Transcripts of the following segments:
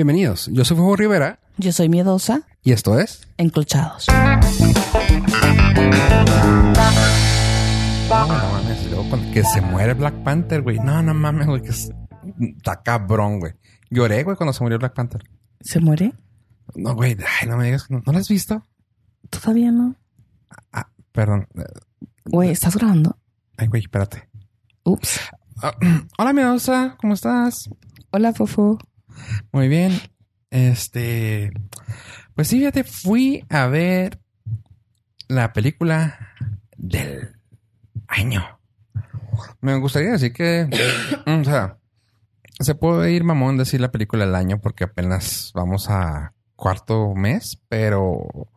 Bienvenidos, yo soy Fuego Rivera Yo soy miedosa, y esto es... encolchados. No, no mames, luego cuando- que se muere Black Panther, güey. No, no mames, güey, que es- está cabrón, güey. Lloré, güey, cuando se murió Black Panther. ¿Se muere? No, güey, ay, no me digas que no, ¿no lo has visto. Todavía no. Ah, perdón. Güey, ¿estás grabando? Ay, güey, espérate. Ups. Ah, hola, Miedosa, ¿cómo estás? Hola, Fofo. Muy bien. Este. Pues sí, fíjate, fui a ver la película del año. Me gustaría decir que. o sea, se puede ir mamón decir la película del año porque apenas vamos a cuarto mes, pero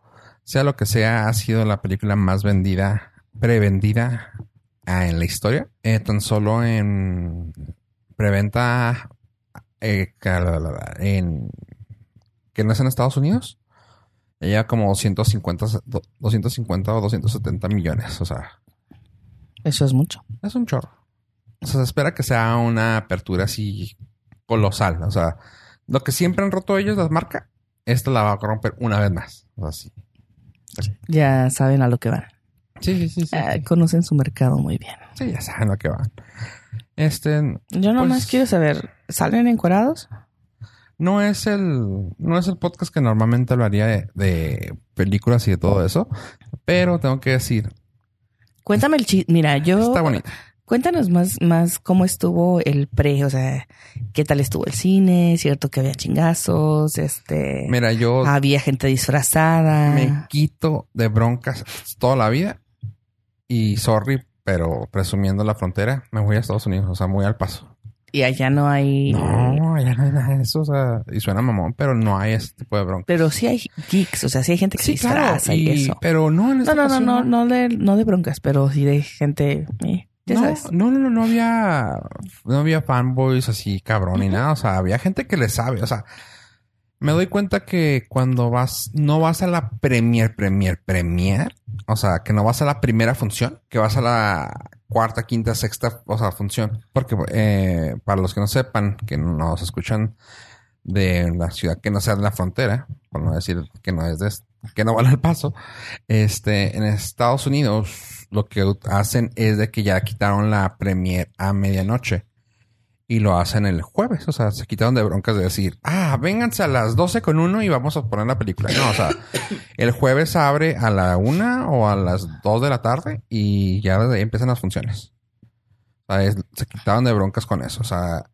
sea lo que sea, ha sido la película más vendida, prevendida ah, en la historia. Eh, tan solo en preventa eh, en que no es en Estados Unidos. Ella como 250, do- 250 o 270 millones. O sea, Eso es mucho. es un chorro. O sea, se espera que sea una apertura así colosal. O sea, lo que siempre han roto ellos, las marcas, esta la va a romper una vez más. O sea, sí. Ya saben a lo que van. Sí, sí, sí. Sí, Ah, conocen su mercado muy bien. Sí, ya saben lo que van. Este Yo nomás Pues- quiero saber, ¿salen encuerados? no es el no es el podcast que normalmente hablaría de, de películas y de todo eso, pero tengo que decir, Cuéntame el chiste. Mira, yo... está bonito. Cuéntanos más, más cómo estuvo el pre, o sea, qué tal estuvo el cine, cierto que había chingazos, este... Mira, yo Había gente disfrazada. me quito de broncas toda la vida y sorry, pero presumiendo la frontera, me voy a Estados Unidos, o sea, muy al paso. Y allá no hay... No, ya no hay nada de eso, o sea, y suena mamón, pero no hay ese tipo de bronca. Pero sí hay geeks, o sea, sí hay gente que se disfraza y, y- eso. pero no en No, esta no, no, ocasión, no, no de, no de broncas, pero sí de gente, eh, ya no, sabes. no, no, no, no había, no había fanboys así cabrón ni nada. O sea, había gente que le sabe. O sea, me doy cuenta que cuando vas, no vas a la premier, premier, premier. O sea, que no vas a la primera función, que vas a la cuarta, quinta, sexta, o sea, función. Porque eh, para los que no sepan, que nos escuchan de la ciudad que no sea de la frontera, por no decir que no es de, que no vale el paso, este, en Estados Unidos lo que hacen es de que ya quitaron la premier a medianoche y lo hacen el jueves, o sea, se quitaron de broncas de decir, ah, vénganse a las 12 con uno y vamos a poner la película. No, o sea, el jueves abre a la una o a las 2 de la tarde y ya desde ahí empiezan las funciones. O sea, es- se quitaron de broncas con eso, o sea,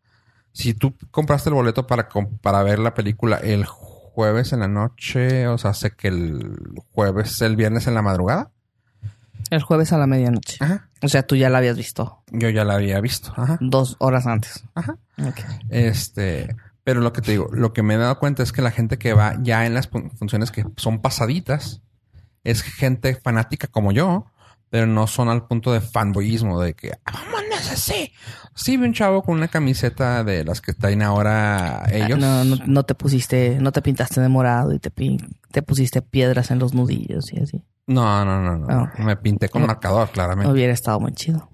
si tú compraste el boleto para, para ver la película el jueves en la noche, o sea, sé que el jueves, el viernes en la madrugada. El jueves a la medianoche. Ajá. O sea, tú ya la habías visto Yo ya la había visto. Ajá. dos horas antes. Ajá. Ok. Este, pero lo que te digo, lo que me he dado cuenta es que la gente que va ya en las fun- funciones que son pasaditas es gente fanática como yo, pero no son al punto de fanboyismo de que "Ah, vámonos así. Sí, vi un chavo con una camiseta de las que traen ahora ellos. Ah, No, no, no te pusiste, no te pintaste de morado y te, pin- te pusiste piedras en los nudillos y así. No, no, no, no. Ah. Me pinté con No. marcador, claramente. Hubiera estado muy chido.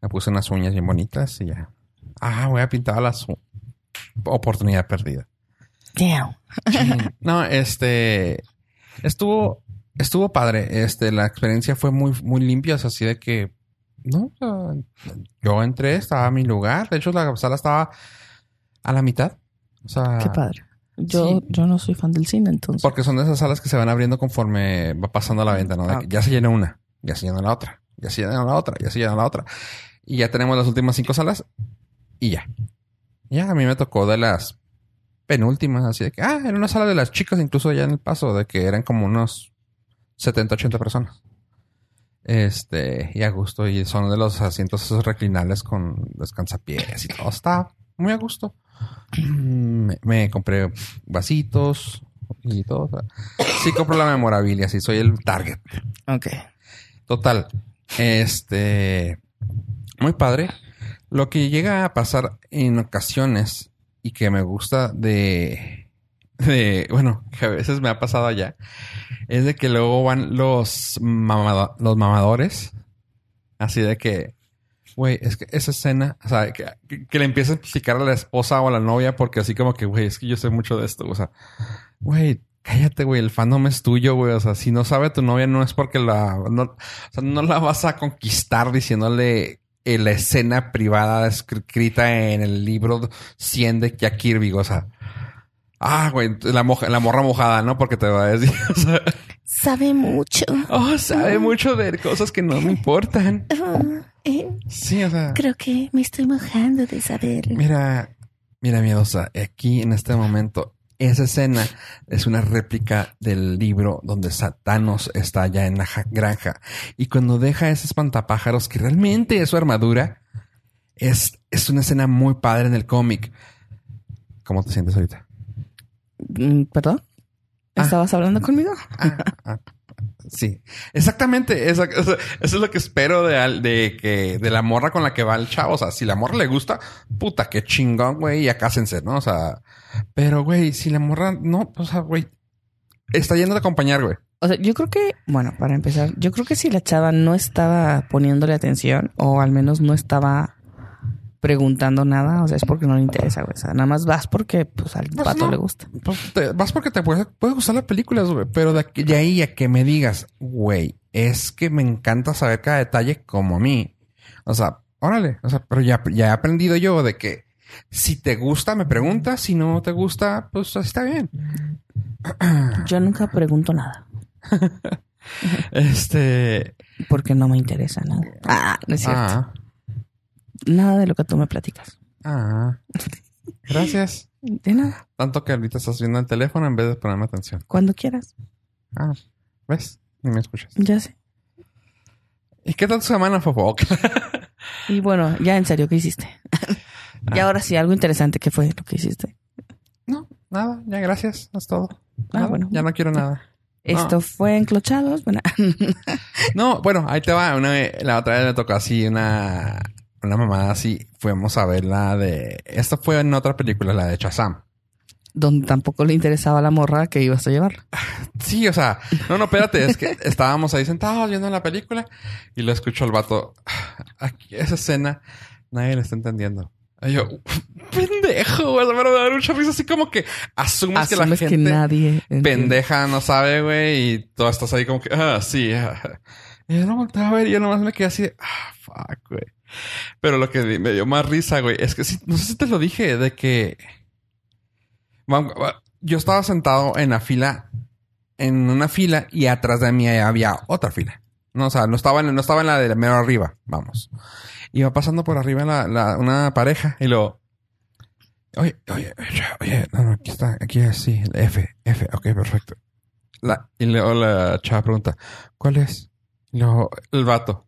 Me puse unas uñas bien bonitas y ya. Ah, voy a pintar las oportunidad perdida. Damn. No, este estuvo estuvo padre. Este la experiencia fue muy muy limpia, o sea, así de que no, o sea, yo entré, estaba a mi lugar. De hecho, la sala estaba a la mitad. O sea, Qué padre. Yo, sí. yo no soy fan del cine, entonces. porque son de esas salas que se van abriendo conforme va pasando la venta, ¿no? De Ah, que. Ya se llena una, ya se llena la otra, ya se llena la otra, ya se llena la otra. Y ya tenemos las últimas cinco salas y ya. Ya a mí me tocó de las penúltimas, así de que, ah, en una sala de las chicas, incluso ya en el paso, de que eran como unos 70, 80 personas. Este, y a gusto, y son de los asientos esos reclinables con descansapiés y todo. Está muy a gusto. Me, me compré vasitos y todo. o sea, sí compro la memorabilia, sí soy el target. Ok. Total. Este. Muy padre. Lo que llega a pasar en ocasiones y que me gusta de. de bueno, que a veces me ha pasado allá. Es de que luego van los, mamado- los mamadores. Así de que. Güey, es que esa escena, o sea, que, le empieza a explicar a la esposa o a la novia, porque así como que, güey, es que yo sé mucho de esto. O sea, güey, cállate, güey, el fandom es tuyo, güey. O sea, si no sabe tu novia, no es porque la, no, o sea, no la vas a conquistar diciéndole la escena privada escrita en el libro 100 de Jack Kirby, o sea. Ah, güey, la, moja- la morra mojada, ¿no? Porque te va a decir, o sea, Sabe mucho. oh, sabe mucho de cosas que no me importan. Sí, o sea. creo que me estoy mojando de saber. Mira, mira, miedosa, aquí en este momento, esa escena es una réplica del libro donde Satanos está allá en la ja- granja. Y cuando deja ese espantapájaros, que realmente es su armadura, es, es una escena muy padre en el cómic. ¿Cómo te sientes ahorita? Mm, ¿Perdón? Ah. ¿Estabas hablando conmigo? Ah, ah, sí, exactamente. Eso, eso es lo que espero de, de que de la morra con la que va el chavo. O sea, si la morra le gusta, puta, qué chingón, güey, ya cásense, ¿no? O sea, pero, güey, si la morra no, o sea, güey, está yendo de acompañar, güey. O sea, yo creo que, bueno, para empezar, yo creo que si la chava no estaba poniéndole atención o al menos no estaba preguntando nada, o sea, es porque no le interesa, güey. O sea, nada más vas porque pues al Pues pato no. le gusta. Pues te- vas porque te puede, puede gustar las películas, güey. Pero de, aquí- de ahí a que me digas, güey, es que me encanta saber cada detalle como a mí. O sea, órale. O sea, pero ya, ya he aprendido yo de que si te gusta, me preguntas. Si no te gusta, pues así está bien. Yo nunca pregunto nada Este. porque no me interesa nada. Ah, no es cierto. Ah, Nada de lo que tú me platicas. ah. Gracias. De nada. Tanto que ahorita estás viendo el teléfono en vez de ponerme atención. Cuando quieras. Ah, ¿ves? Ni me escuchas. Ya sé. ¿Y qué tal tu semana, Fofo? Y bueno, ya en serio, ¿qué hiciste? y Ah. ahora sí, algo interesante. ¿Qué fue lo que hiciste? no, nada. Ya, gracias. Es todo. Ah, bueno. Ya no quiero nada. Esto fue enclochados. Bueno, No, bueno, ahí te va. Una vez- la otra vez me tocó así una, una mamada así. Fuimos a ver la de... Esto fue en otra película, la de Shazam. donde tampoco le interesaba la morra que ibas a llevar. Sí, o sea... No, no, espérate. Es que estábamos ahí sentados viendo la película y lo escucho al vato. Aquí, esa escena, nadie le está entendiendo. Y yo, pendejo, güey. Pero me da mucha risa así como que asumes, que la gente... que nadie pendeja no sabe, güey, y tú estás ahí como que, ah, sí. ah. Y yo no volteaba a ver, y yo nomás me quedé así de, ah, fuck, güey. Pero lo que me dio más risa, güey, es que no sé si te lo dije, de que va- yo estaba sentado en la fila, en una fila, y atrás de mí había otra fila. No, o sea, no estaba en, no estaba en la de mero arriba, vamos. Iba pasando por arriba la, la- una pareja, y luego, Oye, oye, oye, no, no, aquí está, aquí es, sí, F, F, ok, perfecto. La, y luego la chava pregunta, ¿cuál es? Y luego, el vato.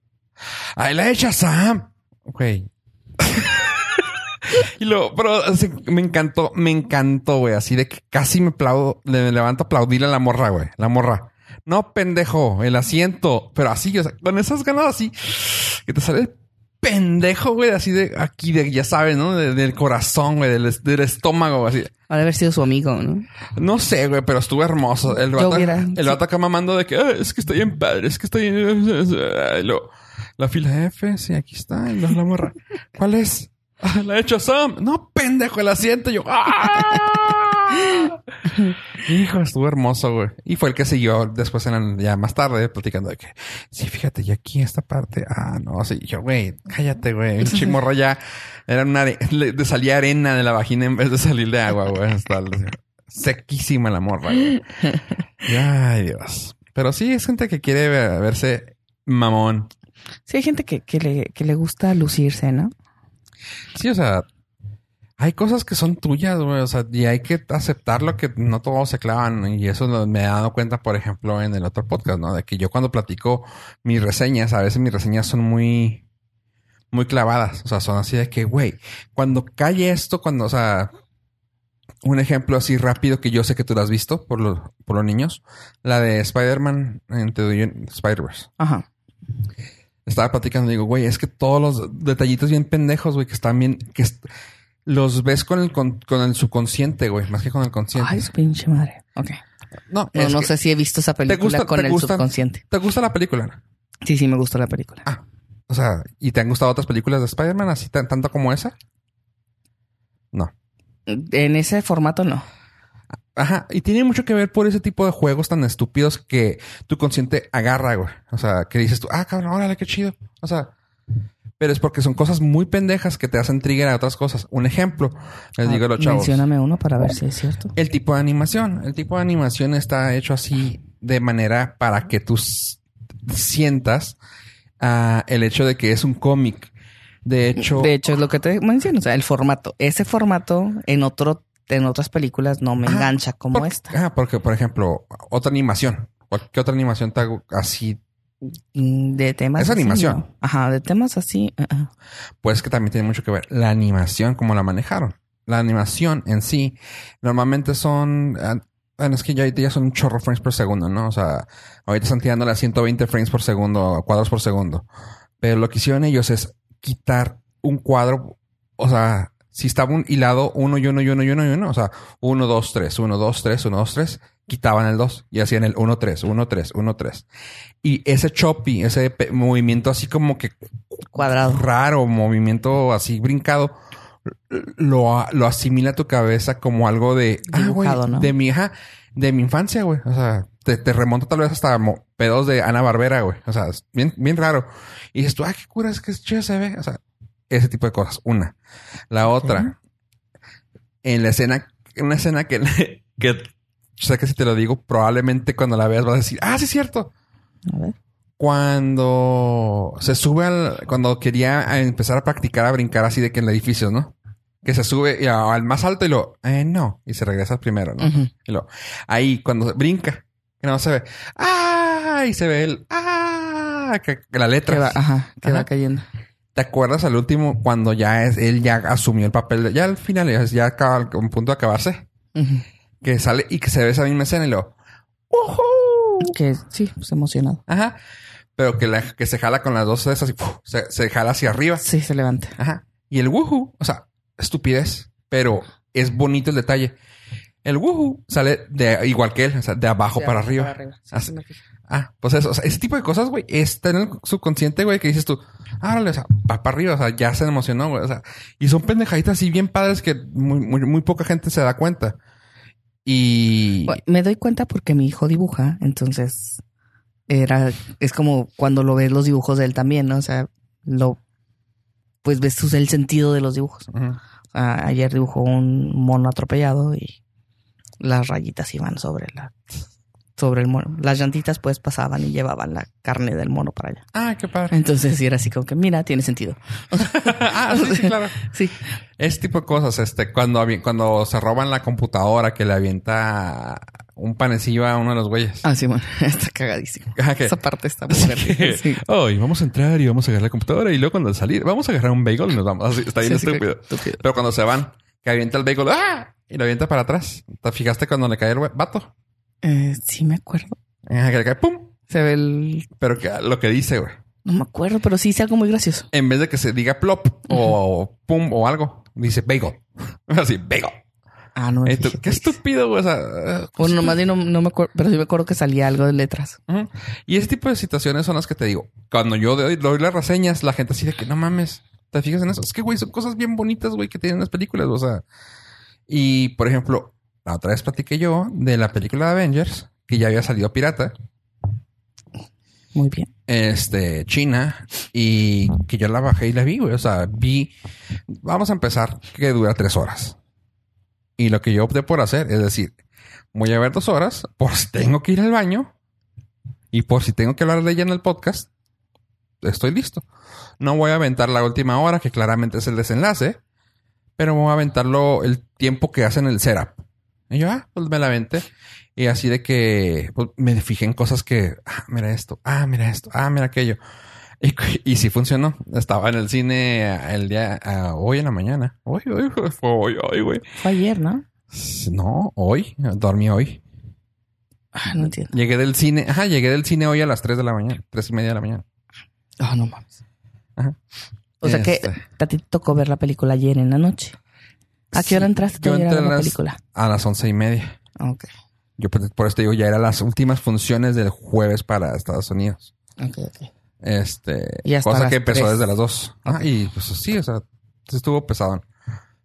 ¡Ay, la hecha Sam! Güey. y luego, pero así, me encantó, me encantó, güey, así de que casi me aplaudo, le levanto a aplaudirle a la morra, güey, la morra. No, pendejo, el asiento, pero así, o sea, con esas ganas así, que te sale el pendejo, güey, así de aquí, de, ya sabes, ¿no? De- del corazón, güey, del, es- del estómago, así. Ha de haber sido su amigo, ¿no? No sé, güey, pero estuvo hermoso. El vato, el vato acá mamando de que "Ah, es que estoy en padre, es que estoy en. Y luego, la fila F, sí, aquí está. Y la morra. ¿Cuál es? "Ah, la he hecho Sam. No, pendejo, el asiento. Y yo, ¡ah! Hijo, estuvo hermoso, güey. Y fue el que siguió después, en ya más tarde, platicando de que, sí, fíjate, y aquí esta parte, ah, no, sí. Yo, güey, cállate, güey. Un chimorro ya era una le salía arena de la vagina en vez de salir de agua, güey. Sequísima la morra, güey. Y, Ay, Dios. Pero sí, es gente que quiere ver- verse mamón. Sí, hay gente que, que, le, que le gusta lucirse, ¿no? Sí, o sea, hay cosas que son tuyas, güey. O sea, y hay que aceptarlo que no todos se clavan. Y eso lo- me he dado cuenta, por ejemplo, en el otro podcast, ¿no? De que yo cuando platico mis reseñas, a veces mis reseñas son muy, muy clavadas. O sea, son así de que, güey, cuando calle esto, cuando, o sea, un ejemplo así rápido que yo sé que tú lo has visto por, los por los niños, la de Spider-Man Un- Spider-Verse. Ajá. Estaba platicando, digo, güey, es que todos los detallitos bien pendejos, güey, que están bien, que est- los ves con el, con, con el subconsciente, güey, más que con el consciente. Ay, su pinche madre. Ok. no, No, no sé si he visto esa película gusta- con el gusta? subconsciente. ¿Te gusta la película? Sí, sí, me gustó la película. Ah, O sea, ¿y te han gustado otras películas de Spider-Man así tan, tanto como esa? No. En ese formato no. Ajá, y tiene mucho que ver por ese tipo de juegos tan estúpidos que tu consciente agarra, güey. O sea, que dices tú, ah, cabrón, órale, qué chido. O sea, pero es porque son cosas muy pendejas que te hacen trigger a otras cosas. Un ejemplo, les digo a los Ah, chavos. Mencióname uno para ver si es cierto. El tipo de animación. El tipo de animación está hecho así de manera para que tú sientas ah, el hecho de que es un cómic. De hecho, De hecho, es lo que te menciono. O sea, el formato. Ese formato en otro, en otras películas no me Ajá, engancha como esta. ah, porque, por ejemplo, otra animación. ¿Qué otra animación te hago así? Mm, De temas Es así, animación. no. Ajá, de temas así. ah, ah. Pues que también tiene mucho que ver la animación, cómo la manejaron. La animación en sí, normalmente son. ah, Bueno, es que ya ahorita ya son un chorro frames por segundo, ¿no? O sea, ahorita están tirándole a 120 frames por segundo, cuadros por segundo. Pero lo que hicieron ellos es quitar un cuadro, o sea, si estaba un hilado uno y uno y uno y uno y uno, o sea, uno, dos, tres, uno, dos, tres, uno, dos, tres, quitaban el dos y hacían el uno, tres, uno, tres, uno, tres. Y ese choppy, ese movimiento así como que Cuadrado. raro, movimiento así brincado, lo, lo asimila a tu cabeza como algo de, ah, güey, de mi hija, de mi infancia, güey. O sea, te, te remonta tal vez hasta pedos de Ana Barbera, güey. O sea, es bien, bien raro. Y dices tú, ah, qué cura, es que es chido se ve. O sea, ese tipo de cosas. Una. La otra, en la escena, en una escena que, que sé que si te lo digo, probablemente cuando la veas vas a decir, ah, sí es cierto A ver. cuando se sube al, cuando quería empezar a practicar a brincar así de que en el edificio, ¿no? Que se sube al más alto y lo, eh, no, y se regresa primero, ¿no? Y lo, ahí cuando brinca, que no se ve, ah, y se ve el, ah, que, que la letra. Que va, ajá, que Ajá. va cayendo. ¿Te acuerdas al último cuando ya es, él ya asumió el papel, de- ya al final, ya, acaba, un punto de acabarse, que sale y que se ve esa misma escena y lo, ¡Uhú! Que sí, pues emocionado. Ajá. Pero que, la, que se jala con las dos de esas y ¡puf! se, se jala hacia arriba. Sí, se levanta. Ajá. Y el woohoo, o sea, estupidez, pero es bonito el detalle. El woohoo sale de igual que él, o sea, de abajo para arriba. Sí me fijé. Ah, pues eso, o sea, ese tipo de cosas, güey, está en el subconsciente, güey, que dices tú, ah, o sea, va para arriba, o sea, ya se emocionó, güey, o sea, y son pendejaditas así bien padres que muy, muy, muy poca gente se da cuenta. Y Bueno, me doy cuenta porque mi hijo dibuja, entonces era, es como cuando lo ves los dibujos de él también, ¿no? O sea, lo, pues ves tú el sentido de los dibujos. Ujú. O sea, ayer dibujó un mono atropellado y las rayitas iban sobre la, sobre el mono. Las llantitas pues pasaban y llevaban la carne del mono para allá. ah, qué padre. Entonces sí era así como que, mira, tiene sentido. ah, sí, sí, claro. Sí. Ese tipo de cosas, este, cuando, cuando se roban la computadora que le avienta un panecillo a uno de los güeyes. Ah, sí, bueno, está cagadísimo. Que- Esa parte está muy grande. Sí. Oh, y vamos a entrar y vamos a agarrar la computadora y luego cuando salir vamos a agarrar un bagel y nos vamos. Así, está bien Sí, sí, estúpido. estúpido. Pero cuando se van, que avienta el bagel ¡ah! y lo avienta para atrás. ¿Te fijaste cuando le cae el vato? Eh, sí me acuerdo. Se ve el... Pero que lo que dice, güey. No me acuerdo, pero sí es algo muy gracioso. En vez de que se diga plop o pum o algo, dice bagel. Así, bagel. Ah, no. me fijé, Qué pues. estúpido, güey. O sea, Bueno, nomás no, no me acuerdo, pero sí me acuerdo que salía algo de letras. Ujú. Y ese tipo de situaciones son las que te digo. Cuando yo doy, doy las reseñas, la gente así de que no mames, ¿te fijas en eso? Es que, güey, son cosas bien bonitas, güey, que tienen las películas, o sea. Y, por ejemplo, la otra vez platiqué yo de la película de Avengers, que ya había salido pirata, Muy bien. este, China, y que yo la bajé y la vi, güey. O sea, vi, vamos a empezar, que dura tres horas. Y lo que yo opté por hacer es decir, voy a ver dos horas por si tengo que ir al baño y por si tengo que hablar de ella en el podcast. Estoy listo. No voy a aventar la última hora, que claramente es el desenlace, pero voy a aventarlo el tiempo que hacen el setup. Y yo, ah, pues me la aventé. Y así de que pues, me fijé en cosas que, ah, mira esto, ah, mira esto, ah, mira aquello. Y, y sí funcionó. Estaba en el cine el día, ah, hoy en la mañana. Hoy, hoy, fue hoy, hoy, güey. Fue ayer, ¿no? No, hoy, dormí hoy. Ah, no entiendo. Llegué del cine, ajá, llegué del cine hoy a las 3 de la mañana, tres y media de la mañana. Ah, no mames. Ajá. O sea que Este. a ti tocó ver la película ayer en la noche. ¿A qué hora Sí, entraste tú yo entré a la las- película? A las once y media. Ok. Yo por te digo, ya eran las últimas funciones del jueves para Estados Unidos. Ok, ok. Este, Y cosa que empezó desde las dos. Ah, y pues sí, o sea, sí estuvo pesado.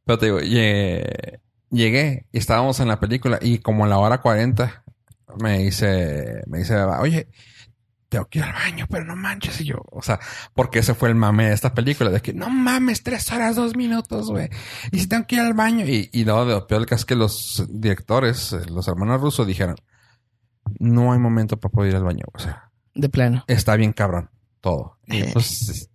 Pero te digo, lle- llegué y estábamos en la película y como a la hora 40 me dice, me dice, oye, tengo que ir al baño, pero no manches. Y yo, o sea, porque ese fue el mame de esta película, de que no mames, tres horas, dos minutos, güey. Y si tengo que ir al baño. Y, y luego de lo peor caso es que los directores, eh, los hermanos rusos, dijeron, no hay momento para poder ir al baño. O sea, De plano. está bien cabrón todo. Y Eh. pues,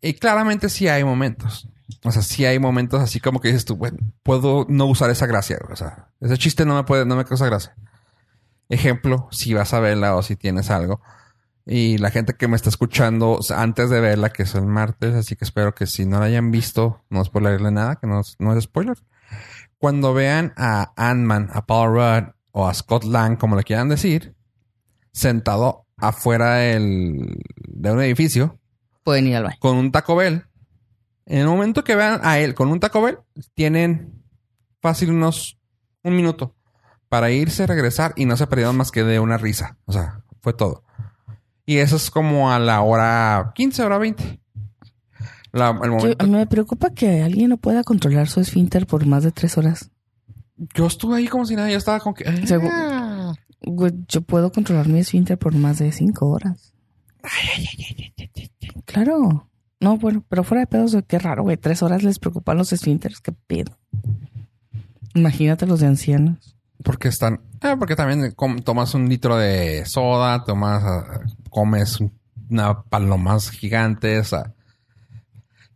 y claramente sí hay momentos. O sea, sí hay momentos así como que dices tú, bueno, puedo no usar esa gracia. O sea, ese chiste no me puede, no me causa gracia. Ejemplo, si vas a verla o si tienes algo. Y la gente que me está escuchando antes de verla, que es el martes, así que espero que si no la hayan visto, no spoilerle nada, que no, es- no es spoiler. Cuando vean a Ant-Man, a Paul Rudd o a Scott Lang, como le quieran decir, sentado afuera del, de un edificio Pueden ir al baño. con un Taco Bell. En el momento que vean a él con un Taco Bell, tienen fácil unos un minuto para irse, regresar y no se perdieron más que de una risa. O sea, fue todo. Y eso es como a la hora 15, hora 20. La- el Yo- momento. mí me preocupa que alguien no pueda controlar su esfínter por más de tres horas. Yo estuve ahí como si nada, yo estaba como que. Ah. Yo puedo controlar mi esfínter por más de cinco horas. Claro. No, bueno, pero fuera de pedos, qué raro, güey. Tres horas les preocupan los esfínteres, qué pedo. Imagínate los de ancianos. Porque están. Ah, porque también tomas un litro de soda, tomas. ah, comes una palomas gigantes. ah.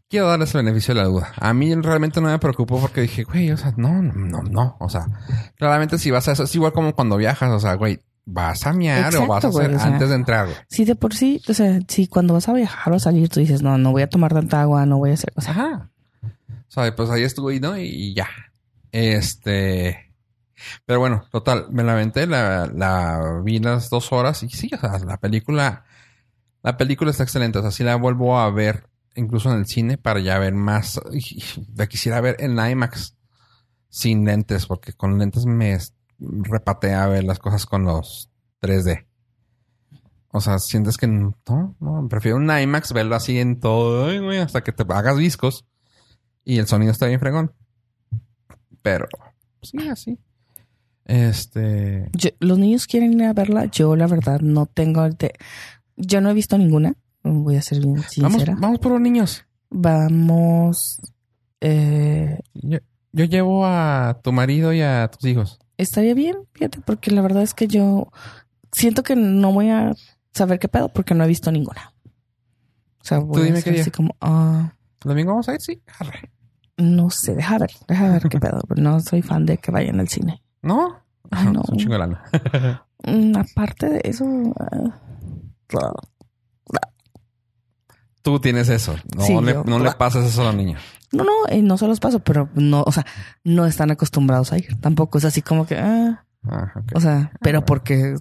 Quiero darles el beneficio de la duda. A mí realmente no me preocupó porque dije, güey, o sea, no, no, no. O sea, claramente si vas a eso, es igual como cuando viajas, o sea, güey, vas a miar o vas a hacer güey, o sea. antes de entrar, güey. Si de por sí, o sea, si cuando vas a viajar o a salir tú dices, no, no voy a tomar tanta agua, no voy a hacer, o sea, Ajá. O sea, pues ahí estuve, ¿no? Y ya. Este. Pero bueno, total, me la aventé, la, vi las dos horas y sí, o sea, la película. La película está excelente. O sea, sí la vuelvo a ver incluso en el cine para ya ver más. La quisiera ver en IMAX sin lentes, porque con lentes me repatea ver las cosas con los 3D. O sea, sientes que no, no, prefiero un IMAX verlo así en todo, hasta que te hagas viscos y el sonido está bien fregón. Pero, sí, así. Este, yo- los niños quieren ir a verla, yo la verdad no tengo, el te- yo no he visto ninguna, voy a ser bien vamos, sincera. vamos por los niños. Vamos, eh, Yo, yo llevo a tu marido y a tus hijos. estaría bien, fíjate, porque la verdad es que yo siento que no voy a saber qué pedo porque no he visto ninguna. O sea, voy dime a qué día. así como, ¿El domingo vamos a ir? Sí. Arre. no sé, deja ver, deja ver qué pedo. No soy fan de que vayan al cine. ¿No? Ay, no. Es un chingo de lana. Mm, aparte de eso, ah, Tú tienes eso. No, Sí, le, yo- no le pasas eso a los niños. no, no, eh, no se los paso, pero no, o sea, no están acostumbrados a ir. Tampoco es así como que, ah, Ah, o sea, pero porque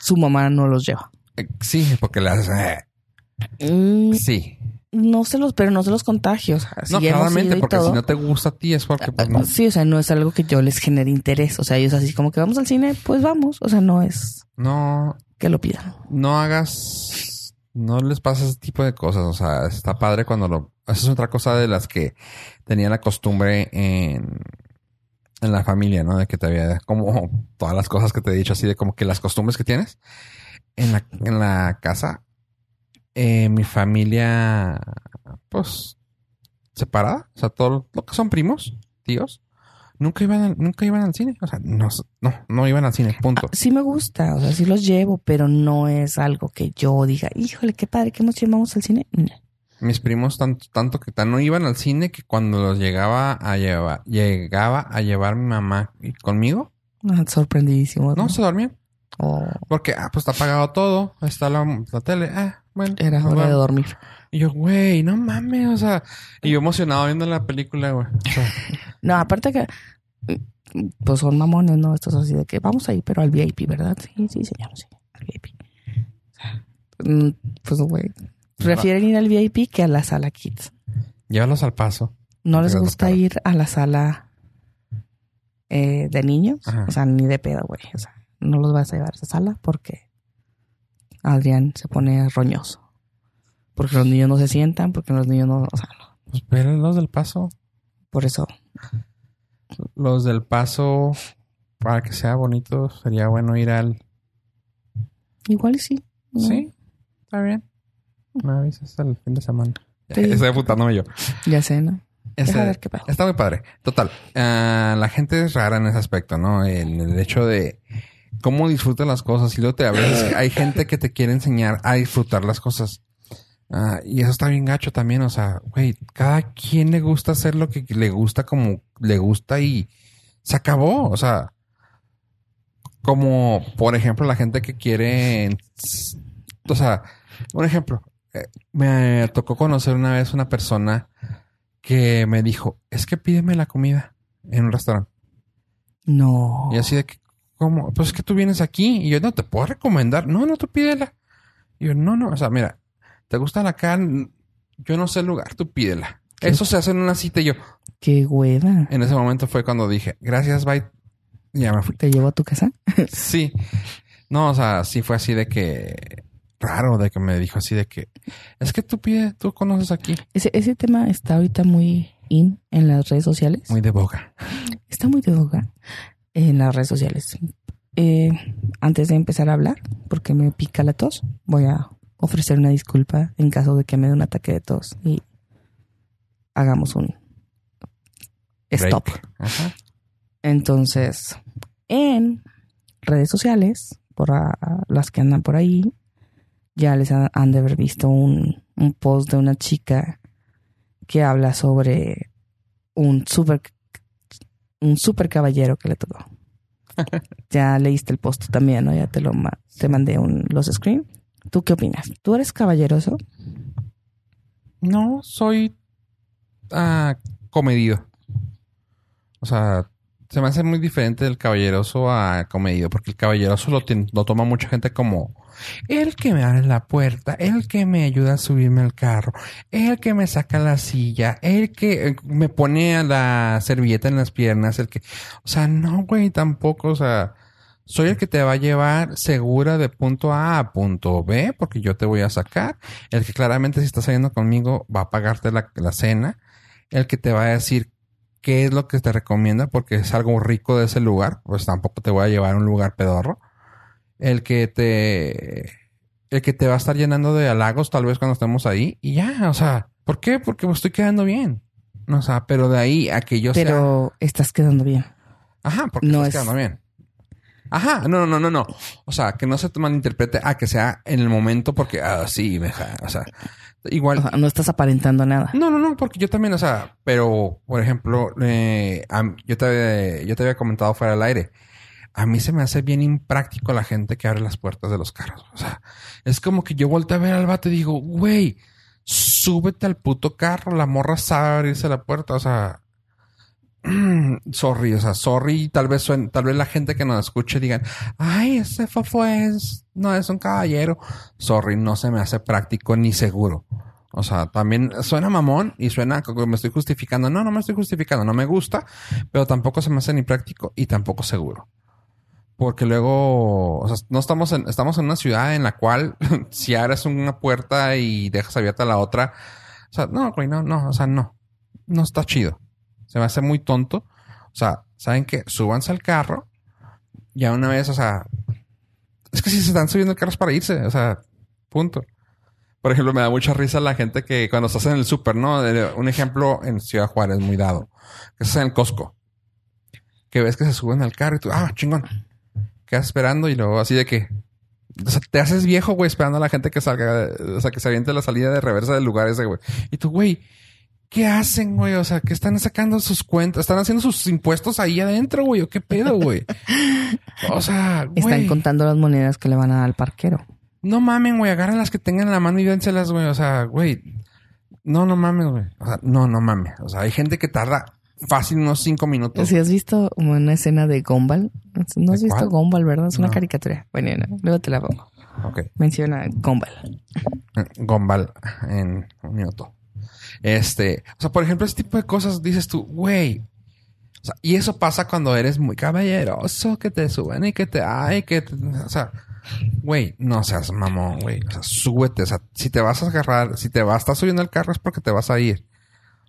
su mamá no los lleva. Eh, Sí, porque las... eh, Mm, sí. No se los, pero no se los contagio. O sea, No, claramente, porque todo. si no te gusta a ti es porque pues no. Sí, o sea, no es algo que yo les genere interés. O sea, ellos así como que vamos al cine, pues vamos. O sea, no es No, que lo pidan. no hagas... No les pases ese tipo de cosas. O sea, está padre cuando lo... Esa es otra cosa de las que tenía la costumbre en... En la familia, ¿no? De que te había... Como todas las cosas que te he dicho, así de como que las costumbres que tienes. En la, en la casa, eh, mi familia, pues, separada. O sea, todo lo que son primos, tíos, nunca iban al, nunca iban al cine. O sea, no, no, no iban al cine, punto. Ah, sí me gusta, o sea, sí los llevo, pero no es algo que yo diga, híjole, qué padre que nos llevamos al cine. No. Mis primos tanto, tanto que tan no iban al cine que cuando los llegaba a llevar, llegaba a llevar mi mamá conmigo, Ah, sorprendidísimo. no se dormían. Oh, Porque, ah, pues está apagado todo, está la, la tele, ah, bueno. era hora de dormir. Y yo, güey, no mames, o sea, y yo emocionado viendo la película, güey. O sea, No, aparte que, pues son mamones, ¿no? Estos así de que vamos ahí, pero al VIP, ¿verdad? Sí, sí, señor, sí, al VIP. Mm, Pues, güey, prefieren ir al VIP que a la sala Kids. llévalos al paso. ¿No les gusta ir a la sala eh, de niños? Ajá. O sea, ni de pedo, güey. O sea, no los vas a llevar a esa sala porque Adrián se pone roñoso. Porque los niños no se sientan, porque los niños no, o sea, no. Pues pero los del paso. Por eso, Los del paso, para que sea bonito, sería bueno ir al. igual y sí. ¿no? Sí, está bien. Me avisas el fin de semana. Sí. Estoy apuntándome yo. Ya sé, ¿no? Ver qué pasa. Está muy padre. Total. ah, la gente es rara en ese aspecto, ¿no? En el hecho de cómo disfrutan las cosas. Y luego te a veces hay gente que te quiere enseñar a disfrutar las cosas. Ah, y eso está bien gacho también. O sea, güey, cada quien le gusta hacer lo que le gusta como le gusta y se acabó. O sea, como por ejemplo la gente que quiere, o sea, un ejemplo, eh, me tocó conocer una vez una persona que me dijo, es que pídeme la comida en un restaurante. No. Y así de que, ¿cómo? Pues es que tú vienes aquí y yo no te puedo recomendar. No, no, tú pídela. Y yo, no, no, o sea, mira, ¿te gusta la carne? Yo no sé el lugar, tú pídela. ¿Qué? Eso se hace en una cita y yo, Qué hueva. en ese momento fue cuando dije, gracias, bye. Y ya me fui. ¿Te llevo a tu casa? Sí. No, o sea, sí fue así de que raro de que me dijo así de que es que tú pide, tú conoces aquí. Ese, ese tema está ahorita muy in en las redes sociales. Muy de boca. Está muy de boga en las redes sociales. Eh, antes de empezar a hablar, porque me pica la tos, voy a ofrecer una disculpa en caso de que me dé un ataque de tos y hagamos un stop. Ajá. Entonces, en redes sociales, por a- las que andan por ahí, ya les han, han de haber visto un, un post de una chica que habla sobre un super un super caballero que le tocó. ya leíste el post también, ¿no? Ya te lo ma- te mandé un, los screen. ¿Tú qué opinas? ¿Tú eres caballeroso? No, soy ah, comedido. O sea, se me hace muy diferente del caballeroso a comedido, porque el caballeroso lo, lo toma mucha gente como el que me abre la puerta, el que me ayuda a subirme al carro, el que me saca la silla, el que eh, me pone a la servilleta en las piernas, el que, o sea, no, güey, tampoco, o sea, soy el que te va a llevar segura de punto A a punto B, porque yo te voy a sacar. El que claramente si estás saliendo conmigo va a pagarte la, la cena. El que te va a decir qué es lo que te recomienda porque es algo rico de ese lugar. Pues tampoco te voy a llevar a un lugar pedorro. El que te... El que te va a estar llenando de halagos tal vez cuando estemos ahí. Y ya, o sea, ¿por qué? Porque me estoy quedando bien. O sea, pero de ahí a que yo sea... Pero estás quedando bien. Ajá, porque No estás es- quedando bien. Ajá, no, no, no, no. O sea, que no se te malinterprete a que sea en el momento porque, ah, sí, me o sea, igual. O sea, no estás aparentando nada. No, no, no, porque yo también, o sea, pero, por ejemplo, eh, yo, te, yo te había comentado fuera del aire. A mí se me hace bien impráctico la gente que abre las puertas de los carros. O sea, es como que yo volteo a ver al vato y digo, güey, súbete al puto carro, la morra sabe abrirse la puerta. O sea, sorry, o sea, sorry, tal vez suen- tal vez la gente que nos escuche digan, ay, ese fofo es, no es un caballero. Sorry, no se me hace práctico ni seguro. O sea, también suena mamón y suena como que me estoy justificando. No, no me estoy justificando, no me gusta, pero tampoco se me hace ni práctico y tampoco seguro. Porque luego, o sea, no estamos en, estamos en una ciudad en la cual si abres una puerta y dejas abierta la otra, o sea, no, güey, no, no, o sea, no, no está chido. Se me hace muy tonto. O sea, ¿saben qué? Súbanse al carro. Ya una vez, o sea, es que si se están subiendo el carro es para irse, o sea, punto. Por ejemplo, me da mucha risa la gente que cuando estás en el súper, ¿no? Un ejemplo en Ciudad Juárez, muy dado. Que estás en el Costco. Que ves que se suben al carro y tú, ah, chingón. Quedas esperando y luego así de que... O sea, te haces viejo, güey, esperando a la gente que salga, o sea, que se aviente la salida de reversa del lugar ese, güey. Y tú, güey, ¿qué hacen, güey? O sea, que están sacando sus cuentas, están haciendo sus impuestos ahí adentro, güey. ¿O qué pedo, güey? O sea, güey. Están contando las monedas que le van a dar al parquero. No mamen, güey. Agarren las que tengan en la mano y dénselas, güey. O sea, güey. No, no mames, güey. O sea, no, no mames. O sea, hay gente que tarda fácil unos cinco minutos. Si has visto una escena de Gumball, no has ¿De visto? Gumball, ¿verdad? Es una No. caricatura. Bueno, no, luego te la pongo. Ok. Menciona Gumball. Gombal en un minuto. Este, o sea, por ejemplo, ese tipo de cosas dices tú, güey. O sea, y eso pasa cuando eres muy caballeroso, que te suben y que te, ay, que, te- o sea, güey, no seas mamón, güey. O sea, súbete. O sea, si te vas a agarrar, si te vas, estás subiendo el carro es porque te vas a ir.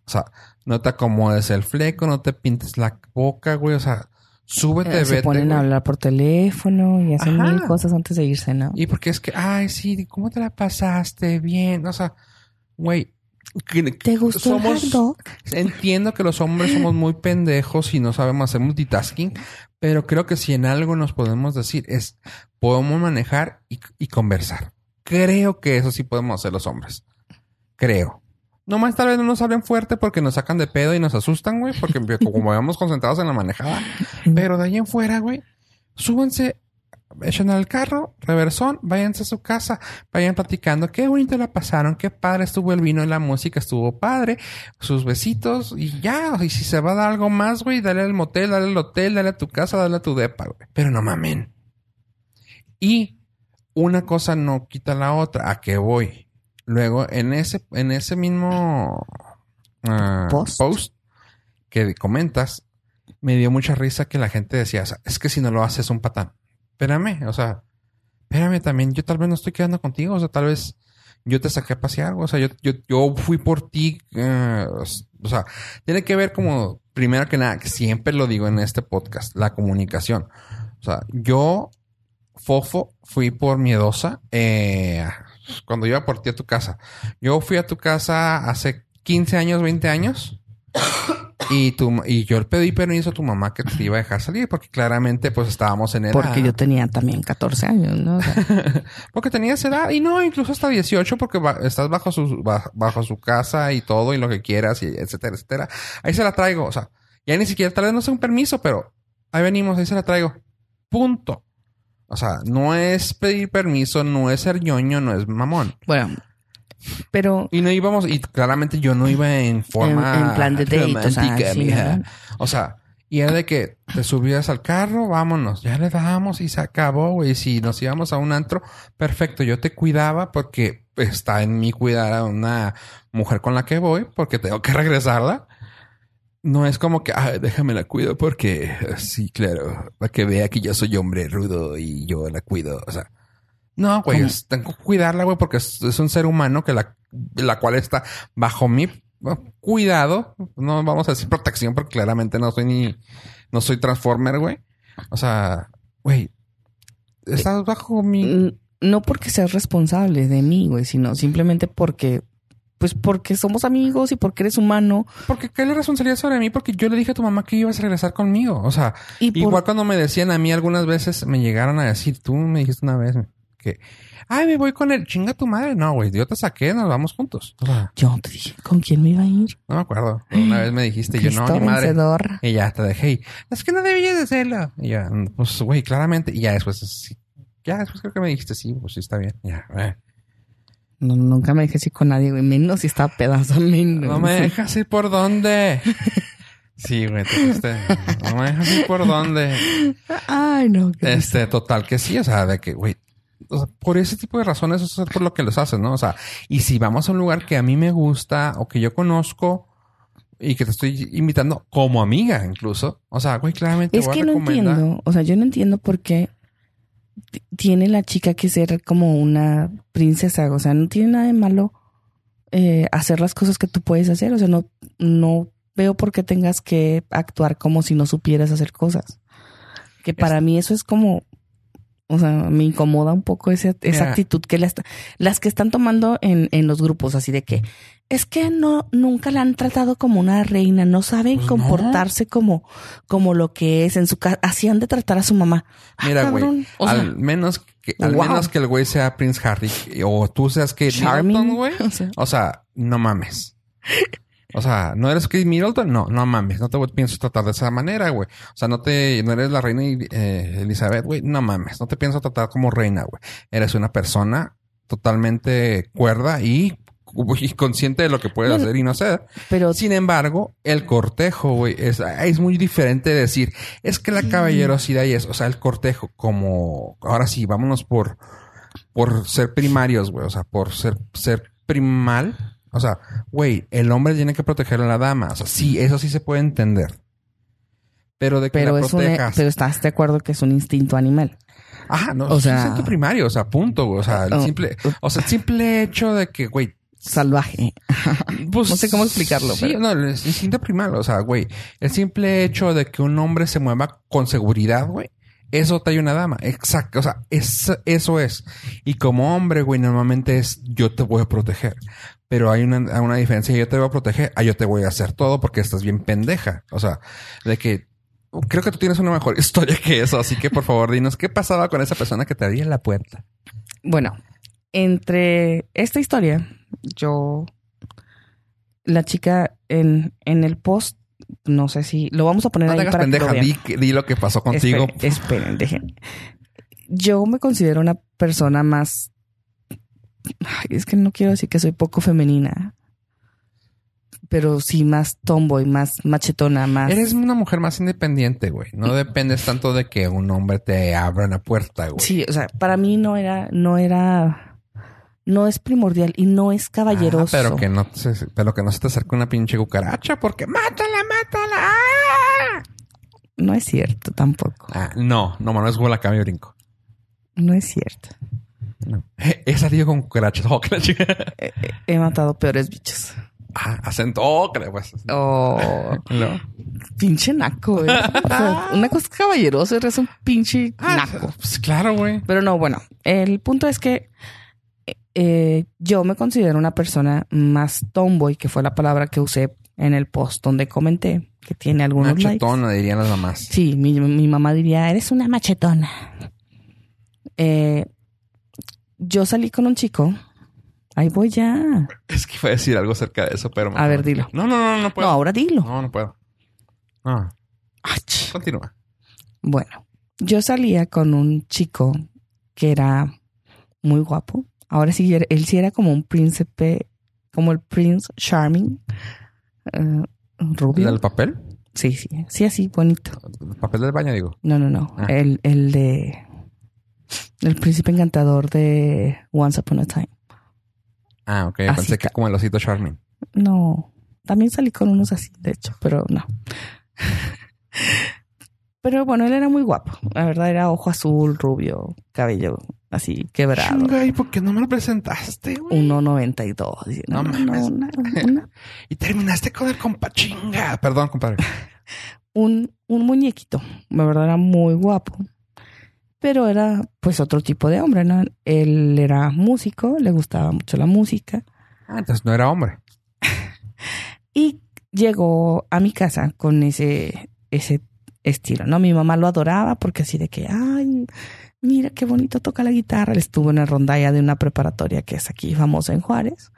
O sea, no te acomodes el fleco, no te pintes la boca, güey. O sea, súbete, Eh, se vete. ponen a hablar por teléfono y hacen Ajá. mil cosas antes de irse, ¿no? Y porque es que, ay, sí, ¿cómo te la pasaste? Bien. O sea, güey. ¿Te gustó somos, el dog? Entiendo que los hombres somos muy pendejos y no sabemos hacer multitasking, pero creo que si en algo nos podemos decir es podemos manejar y, y conversar. Creo que eso sí podemos hacer los hombres. Creo. Nomás tal vez no nos hablen fuerte porque nos sacan de pedo y nos asustan, güey, porque como vamos concentrados en la manejada. Pero de ahí en fuera, güey, súbanse, echen al carro, reversón, váyanse a su casa, vayan platicando. Qué bonito la pasaron, qué padre estuvo el vino y la música, estuvo padre, sus besitos y ya. Y si se va a dar algo más, güey, dale al motel, dale al hotel, dale a tu casa, dale a tu depa, güey. Pero no mamen. Y una cosa no quita la otra. ¿A qué voy? Luego, en ese, en ese mismo ah, Post. post que comentas, me dio mucha risa que la gente decía, o sea, es que si no lo haces es un patán. Espérame, o sea, espérame también, yo tal vez no estoy quedando contigo, o sea, tal vez yo te saqué a pasear, o sea, yo, yo, yo fui por ti, eh, o sea, tiene que ver como, primero que nada, que siempre lo digo en este podcast, la comunicación. O sea, yo, Fofo, fui por miedosa, eh, cuando iba por ti a tu casa. Yo fui a tu casa hace 15 años, 20 años. Y, tu, y yo le pedí permiso a tu mamá que te iba a dejar salir porque claramente pues estábamos en edad. Porque yo tenía también 14 años, ¿no? O sea, Porque tenías edad y no, incluso hasta 18 porque ba- estás bajo su, ba- bajo su casa y todo y lo que quieras y etcétera, etcétera. Ahí se la traigo, o sea, ya ni siquiera, tal vez no sea un permiso, pero ahí venimos, ahí se la traigo. Punto. O sea, no es pedir permiso, no es ser ñoño, no es mamón. bueno, pero Y no íbamos, y claramente yo no iba en forma En- en plan de date, o sea, sí. O sea, y era de que te subías al carro, vámonos, ya le damos y se acabó, güey. Si nos íbamos a un antro, perfecto, yo te cuidaba porque está en mí cuidar a una mujer con la que voy, porque tengo que regresarla. No es como que, ah, déjame la cuido porque sí, claro, para que vea que yo soy hombre rudo y yo la cuido. O sea, no, güey, tengo que cuidarla, güey, porque es, es un ser humano que la, la cual está bajo mi bueno, cuidado. No vamos a decir protección porque claramente no soy ni, no soy transformer, güey. O sea, güey, estás bajo mi, no porque seas responsable de mí, güey, sino simplemente porque, pues porque somos amigos y porque eres humano. porque qué le responsabilidad sobre mí porque yo le dije a tu mamá que ibas a regresar conmigo. O sea, Y por- Igual cuando me decían a mí algunas veces, me llegaron a decir, tú me dijiste una vez que, ay, me voy con el chinga tu madre. No, güey, yo te saqué, nos vamos juntos. O sea, yo te dije con quién me iba a ir. no me acuerdo. Una vez me dijiste, yo no, mi madre. vencedor. Y ya te dejé. Y, es que no debías de hacerlo. Y ya, pues, güey, claramente. Y ya después, ya después creo que me dijiste, sí, pues sí, está bien. Ya, eh. No, nunca me dejé así con nadie, güey. Menos si estaba pedazo menos. No me dejas ir por dónde. Sí, güey, te fuiste. No me dejas ir por dónde. Ay, no. Este, total que sí, o sea, de que, güey, o sea, por ese tipo de razones, eso es por lo que los hacen, ¿no? O sea, y si vamos a un lugar que a mí me gusta o que yo conozco y que te estoy invitando como amiga incluso, o sea, güey, claramente Es voy a que no entiendo. O sea, yo no entiendo por qué tiene la chica que ser como una princesa. O sea, no tiene nada de malo eh, hacer las cosas que tú puedes hacer. O sea, no, no veo por qué tengas que actuar como si no supieras hacer cosas. Que para mí eso es como, o sea, me incomoda un poco esa, esa actitud que las, las que están tomando en, en los grupos, así de que es que no, nunca la han tratado como una reina, no saben Pues no. comportarse como, como lo que es en su casa. Así han de tratar a su mamá. Ah, Mira, güey. O sea, al menos que, al wow. menos que el güey sea Prince Harry o tú seas Kate Charming. Güey. O sea, O sea, no mames. O sea, ¿no eres Kate Middleton? No, no mames. No te pienso tratar de esa manera, güey. O sea, no te, no eres la reina eh, Elizabeth, güey. No mames. No te pienso tratar como reina, güey. Eres una persona totalmente cuerda y, y consciente de lo que puedes Bueno, hacer y no hacer. pero Sin embargo, el cortejo, güey, es, es muy diferente de decir, es que la caballerosidad y es, o sea, el cortejo, como, ahora sí, vámonos por, por ser primarios, güey, o sea, por ser, ser primal. O sea, güey, el hombre tiene que proteger a la dama. O sea, sí, eso sí se puede entender. Pero de que Pero la es un, protejas. pero estás de acuerdo que es un instinto animal. Ajá, no, o sea- sea, instinto primario, o sea, punto, güey. O sea, el Oh. simple, o sea, el simple hecho de que, güey, Salvaje. pues, No sé cómo explicarlo, Sí, pero- no, el instinto primario, o sea, güey, el simple hecho de que un hombre se mueva con seguridad, güey, eso trae una dama. Exacto, o sea, es, eso es. Y como hombre, güey, normalmente es yo te voy a proteger. Pero hay una, una diferencia, yo te voy a proteger, a yo te voy a hacer todo porque estás bien pendeja. O sea, de que creo que tú tienes una mejor historia que eso, así que por favor dinos qué pasaba con esa persona que te abría la puerta. Bueno, entre esta historia, yo, la chica en, en el post, no sé si lo vamos a poner No te ahí hagas para que pendeja, lo vean. di, que- di lo que pasó contigo. Esperen, esperen, dejen. Yo me considero una persona más. Ay, es que no quiero decir que soy poco femenina. Pero sí más tomboy, más machetona, más. Eres una mujer más independiente, güey. No dependes tanto de que un hombre te abra una puerta, güey. Sí, o sea, para mí no era, no era, no es primordial y no es caballeroso. Ah, pero que no se, pero que no se te acerque una pinche cucaracha porque mátala, mátala. ¡Ah! No es cierto tampoco. Ah, no, no, mano, es bola cambio brinco. No es cierto. No. He salido con cucarachas. Oh, que la chica. He, he matado peores bichos. Ah, acento. Oh, que pues. Oh, No. pinche naco, güey. O sea, una cosa es caballeroso, eres un pinche Ah, naco. pues claro, güey. Pero no, bueno, el punto es que eh, yo me considero una persona más tomboy, que fue la palabra que usé en el post donde comenté que tiene algunos likes. Machetona, dirían las mamás. Sí, mi, mi mamá diría, eres una machetona. Eh, yo salí con un chico. Ahí voy ya. Es que iba a decir algo acerca de eso, pero. A ver, dilo. No, no, no, no No, puedo. ahora dilo. No, no puedo. No, Ach. continúa. Bueno, yo salía con un chico que era muy guapo. Ahora sí, él sí era como un príncipe, como el Prince Charming. eh, rubio. ¿Del papel? Sí, sí, sí, así, bonito. El papel del baño, digo. No, no, no. Ah. El, el de. El príncipe encantador de Once Upon a Time. Ah, ok. Así Pensé que como el osito Charming. No. También salí con unos así, de hecho, pero no. pero bueno, él era muy guapo. La verdad era ojo azul, rubio, cabello así quebrado. Chinga, ¿y por qué no me lo presentaste, güey? 1.92. Y No No, no, mames. una- una- Y terminaste con el compa chinga. Perdón, compadre. un, un muñequito. La verdad era muy guapo. Pero era pues otro tipo de hombre, ¿no? Él era músico, le gustaba mucho la música. Ah, entonces no era hombre. Y llegó a mi casa con ese, ese estilo, ¿no? Mi mamá lo adoraba porque así de que, ay, mira qué bonito toca la guitarra. Él estuvo en la rondalla de una preparatoria que es aquí famosa en Juárez.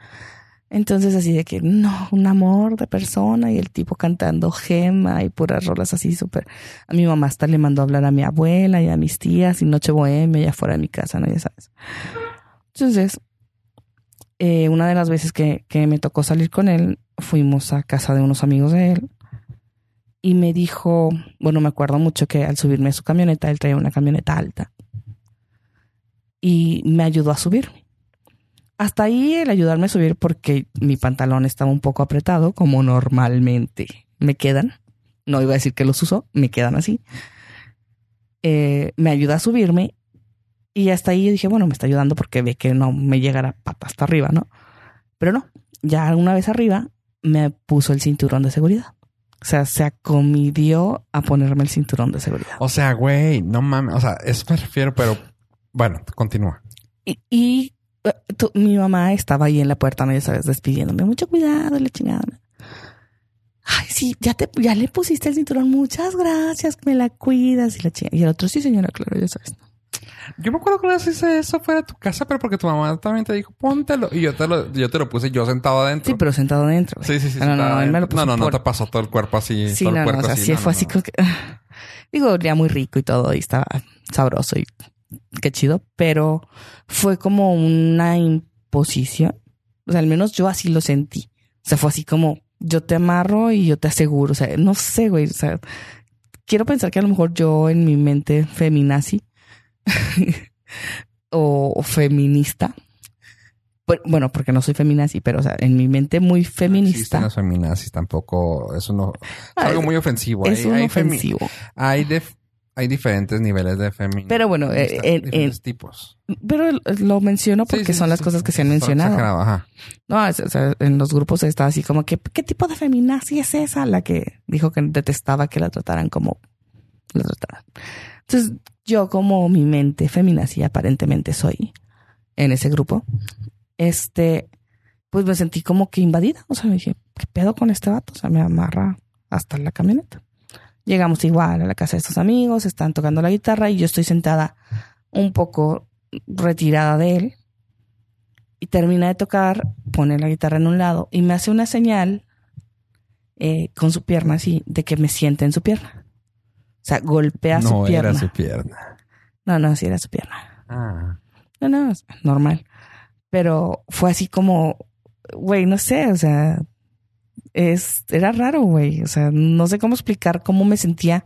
Entonces así de que, no, un amor de persona y el tipo cantando gema y puras rolas así súper. A mi mamá hasta le mandó a hablar a mi abuela y a mis tías y noche bohemia allá fuera de mi casa, ¿no? Ya sabes. Entonces, eh, una de las veces que, que me tocó salir con él, fuimos a casa de unos amigos de él y me dijo, bueno, me acuerdo mucho que al subirme a su camioneta, él traía una camioneta alta y me ayudó a subirme. Hasta ahí el ayudarme a subir porque mi pantalón estaba un poco apretado, como normalmente me quedan. No iba a decir que los uso, me quedan así. Eh, me ayuda a subirme y hasta ahí yo dije, bueno, me está ayudando porque ve que no me llega la pata hasta arriba, ¿no? Pero no, ya una vez arriba me puso el cinturón de seguridad. O sea, se acomidió a ponerme el cinturón de seguridad. O sea, güey, no mames. O sea, eso me refiero, pero bueno, continúa. Y, y, eh, mi mamá estaba ahí en la puerta, ¿no? ya sabes, despidiéndome. Mucho cuidado, la chingada. Ay, sí, ya te, ya le pusiste el cinturón. Muchas gracias, me la cuidas y la chingada. Y el otro, sí, señora, claro, ya sabes. Yo me acuerdo que una vez hice eso fuera de tu casa, pero porque tu mamá también te dijo, póntelo. Y yo te lo, yo te lo puse yo sentado adentro. Sí, pero sentado dentro. Sí, sí, sí. No, no, no, él me lo adentro. puso no, no, no por- te pasó todo el cuerpo así. Sí, todo no, el no, cuerpo o sea, así. sí No, fue no, así no. como que... Digo, olía muy rico y todo y estaba sabroso y qué chido, pero fue como una imposición. O sea, al menos yo así lo sentí. O sea, fue así como yo te amarro y yo te aseguro. O sea, no sé, güey. O sea, quiero pensar que a lo mejor yo en mi mente feminazi o, o feminista, Por- bueno, porque no soy feminazi, pero o sea, en mi mente muy Existen feminista. las feminazis tampoco. Eso no. Es Ah, algo muy ofensivo. es hay, un hay femi- ofensivo. hay, def- hay diferentes niveles de feminismo. Pero bueno, eh, en- diferentes en- tipos. Pero lo menciono porque sí, son sí, las cosas que se han mencionado. ajá. No, es- o sea, en los grupos está así como que, ¿qué tipo de feminazi es esa? La que dijo que detestaba que la trataran como la trataran. Entonces, yo como mi mente feminazi aparentemente soy en ese grupo, este, pues me sentí como que invadida. O sea, me dije, ¿qué pedo con este vato? O sea, me amarra hasta la camioneta. Llegamos igual a la casa de estos amigos, están tocando la guitarra y yo estoy sentada un poco retirada de él y termina de tocar, pone la guitarra en un lado y me hace una señal eh, con su pierna así de que me siente en su pierna. O sea, golpea su no pierna. era su pierna. No, no, sí era su pierna. Ah. No, no, normal. Pero fue así como, güey, no sé, o sea, es, era raro, güey. O sea, no sé cómo explicar cómo me sentía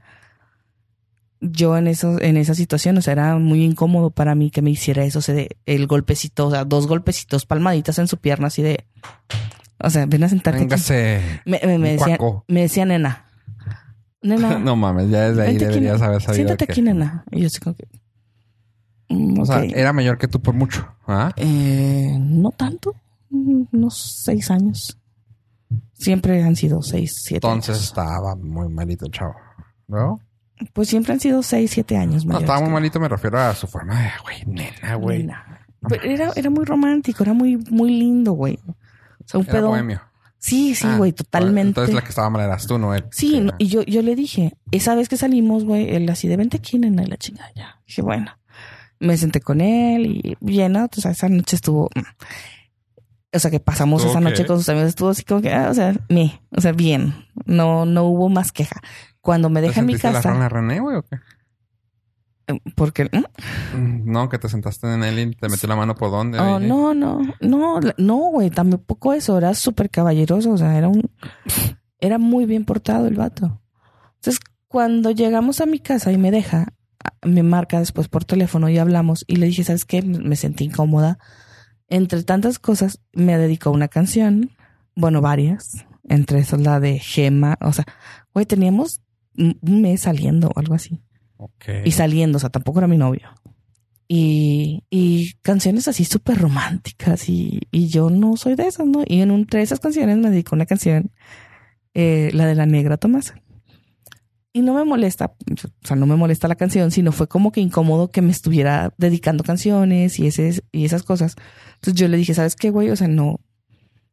yo en eso, en esa situación. O sea, era muy incómodo para mí que me hiciera eso, o sea, de, el golpecito, o sea, dos golpecitos, palmaditas en su pierna, así de, o sea, ven a sentarte. Véngase. Me, me, me decía, cuaco. me decía nena. Nena. no mames, ya desde ahí aquí, deberías haber sabido. Siéntate que- aquí, nena. Y yo así como que. mm, O sea, era mayor que tú por mucho. ¿ah? Eh, no tanto, unos seis años. Siempre han sido seis, siete Entonces años. estaba muy malito el chavo. ¿No? Pues siempre han sido seis, siete años No, estaba muy malito, me refiero a su forma de, güey, nena, güey. Nena. Pero era, era muy romántico, era muy, muy lindo, güey. O sea, un Era pedo. bohemio. Sí, sí, Ah, güey, totalmente. Entonces la que estaba mal eras tú, no él. Sí, no, y yo, yo le dije, esa vez que salimos, güey, él así de vente aquí, nena, y la chingada ya. Dije, bueno, me senté con él y bien, ¿no? O sea, esa noche estuvo, mm. O sea, que pasamos ¿Estuvo esa noche con sus amigos, estuvo así como que, ah, o sea, me, o sea, bien, no, no hubo más queja. Cuando me ¿Te deja en mi la casa, rana René, güey, o qué? eh, porque, ¿mm? Mm, No, que te sentaste en él y te metió la mano por dónde. Oh, no, no, no, la- no, güey, tampoco eso, era súper caballeroso, o sea, era un, era muy bien portado el vato. Entonces, cuando llegamos a mi casa y me deja, me marca después por teléfono y hablamos y le dije, ¿sabes qué? Me sentí incómoda. Entre tantas cosas, me dedicó una canción, bueno, varias, entre esas la de Gema, o sea, güey, teníamos un mes saliendo o algo así y saliendo, o sea, tampoco era mi novio. Y, y canciones así súper románticas y, y yo no soy de esas, ¿no? Y en entre esas canciones me dedicó una canción, eh, la de la negra Tomasa. Y no me molesta, o sea, no me molesta la canción, sino fue como que incómodo que me estuviera dedicando canciones y, ese, y esas cosas. Entonces yo le dije, ¿sabes qué, güey? O sea, no,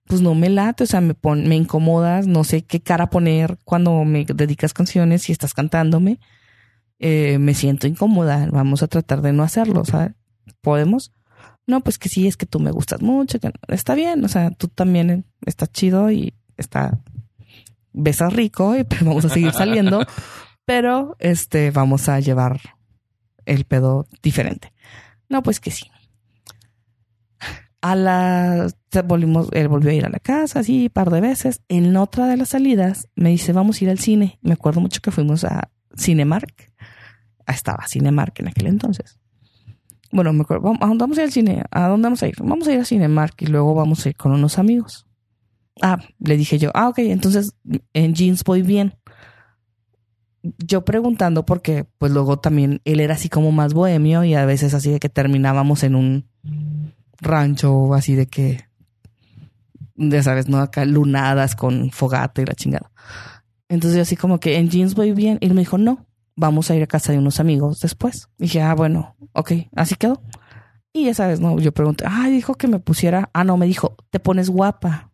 pues no me late, o sea, me, pon, me incomodas, no sé qué cara poner cuando me dedicas canciones y estás cantándome eh, me siento incómoda, vamos a tratar de no hacerlo, ¿sabes? ¿Podemos? No, pues que sí, es que tú me gustas mucho, que está bien, o sea, tú también estás chido y está, besas rico y pues vamos a seguir saliendo, pero este, vamos a llevar el pedo diferente. No, pues que sí. A la, volvimos, él volvió a ir a la casa, así, un par de veces. En otra de las salidas me dice, vamos a ir al cine. Me acuerdo mucho que fuimos a Cinemark estaba Cinemark en aquel entonces. Bueno, me acuerdo, vamos, ¿a dónde vamos a ir al cine? ¿A dónde vamos a ir? Vamos a ir a Cinemark y luego vamos a ir con unos amigos. Ah, le dije yo, ah, ok, entonces en jeans voy bien. Yo preguntando porque pues luego también él era así como más bohemio y a veces así de que terminábamos en un rancho así de que, ya sabes, ¿no? Acá lunadas con fogata y la chingada. Entonces yo así como que en jeans voy bien y él me dijo, no, vamos a ir a casa de unos amigos después. Y dije, ah, bueno, ok, así quedó. Y ya sabes, no, yo pregunté, ah, dijo que me pusiera, ah, no, me dijo, te pones guapa.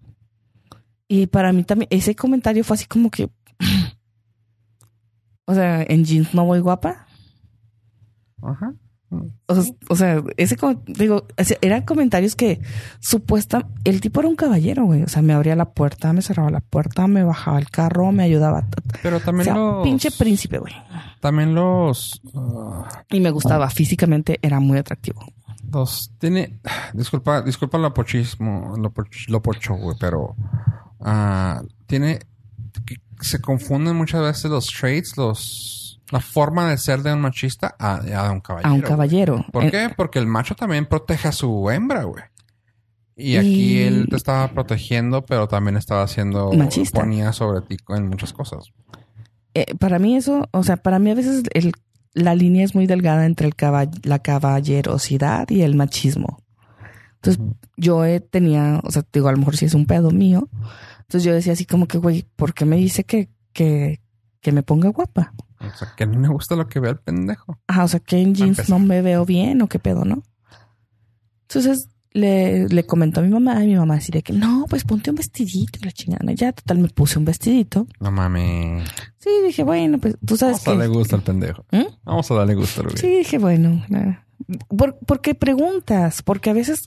Y para mí también, ese comentario fue así como que, o sea, en jeans no voy guapa. Ajá. O, o sea, ese, com- digo, eran comentarios que supuesta, el tipo era un caballero, güey. O sea, me abría la puerta, me cerraba la puerta, me bajaba el carro, me ayudaba. Pero O también sea, los... pinche príncipe, güey. También los... ah, Y me gustaba, físicamente era muy atractivo. Los tiene. Disculpa, disculpa lo pochismo, lo, poch- lo pocho, güey, pero ah, tiene. Se confunden muchas veces los traits, los. La forma de ser de un machista a, a un caballero. A un güey. caballero. ¿Por qué? Porque el macho también protege a su hembra, güey. Y aquí Y- él te estaba protegiendo, pero también estaba haciendo... Machista. Ponía sobre ti en muchas cosas. Eh, para mí eso, o sea, para mí a veces el, la línea es muy delgada entre el caba- la caballerosidad y el machismo. Entonces, Ujú. yo eh, tenía, o sea, digo, a lo mejor sí es un pedo mío. Entonces yo decía así como que, güey, ¿por qué me dice que, que, que me ponga guapa? O sea, que no me gusta lo que ve el pendejo. Ah, o sea, que en jeans no me veo bien o qué pedo, ¿no? Entonces le, le comentó a mi mamá y mi mamá decía que no, pues ponte un vestidito y la chingada. Ya, total, me puse un vestidito. No mames. Sí, dije, bueno, pues tú sabes Vamos a darle gusto al pendejo. ¿Mm? Vamos a darle gusto al güey. Sí, dije, bueno, nada. ¿Por, porque preguntas? Porque a veces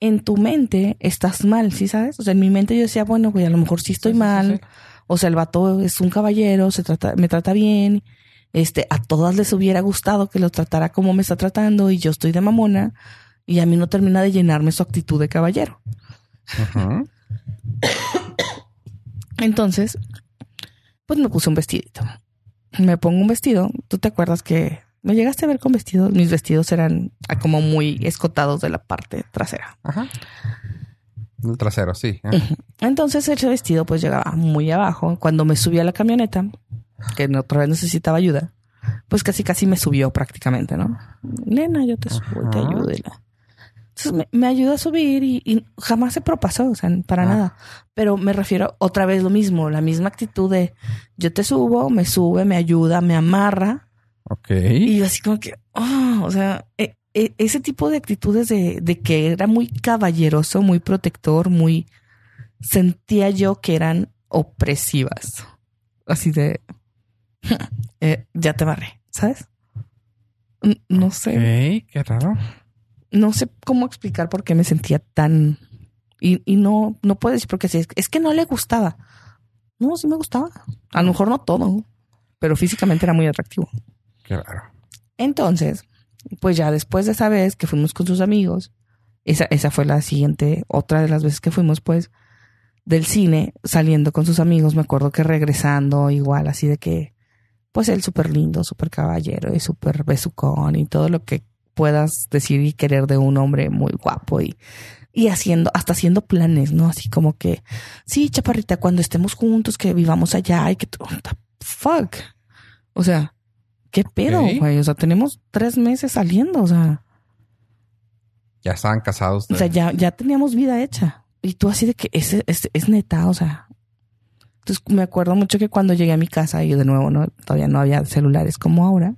en tu mente estás mal, ¿sí sabes? O sea, en mi mente yo decía, bueno, güey, a lo mejor sí estoy Sí, sí, sí, mal. sí. O sea, el vato es un caballero, se trata, me trata bien. Este, a todas les hubiera gustado que lo tratara como me está tratando y yo estoy de mamona y a mí no termina de llenarme su actitud de caballero. Ujú. Entonces, pues me puse un vestidito. Me pongo un vestido. ¿Tú te acuerdas que me llegaste a ver con vestidos? Mis vestidos eran como muy escotados de la parte trasera. Ajá. El trasero, sí. Ajá. Entonces ese vestido pues llegaba muy abajo. Cuando me subí a la camioneta, que otra vez necesitaba ayuda, pues casi casi me subió prácticamente, ¿no? Nena, yo te subo te ayudo. Entonces me, me ayudó a subir y, y jamás se propasó, o sea, para Ah. nada. Pero me refiero otra vez lo mismo, la misma actitud de yo te subo, me sube, me ayuda, me amarra. Ok. Y yo así como que, ah, o sea, e- e- ese tipo de actitudes de, de que era muy caballeroso, muy protector, muy... Sentía yo que eran opresivas. Así de... eh, ya te barré, ¿sabes? No sé, qué raro. no sé cómo explicar por qué me sentía tan... Y, y no, no puedo decir porque sí, es, es que no le gustaba. No, sí me gustaba. A lo mejor no todo, pero físicamente era muy atractivo. Qué raro. Entonces, pues ya después de esa vez que fuimos con sus amigos, esa, esa fue la siguiente, otra de las veces que fuimos, pues, del cine, saliendo con sus amigos, me acuerdo que regresando igual, así de que, pues él súper lindo, súper caballero y súper besucón y todo lo que puedas decir y querer de un hombre muy guapo y, y haciendo, hasta haciendo planes, ¿no? Así como que, sí, chaparrita, cuando estemos juntos, que vivamos allá y que, what the fuck. O sea, ¿qué pedo, güey? O sea, tenemos tres meses saliendo, o sea, Ya estaban casados. o sea, ya, ya teníamos vida hecha. Y tú así de que es, es, es neta, o sea. Entonces me acuerdo mucho que cuando llegué a mi casa, y de nuevo, no, todavía no había celulares como ahora.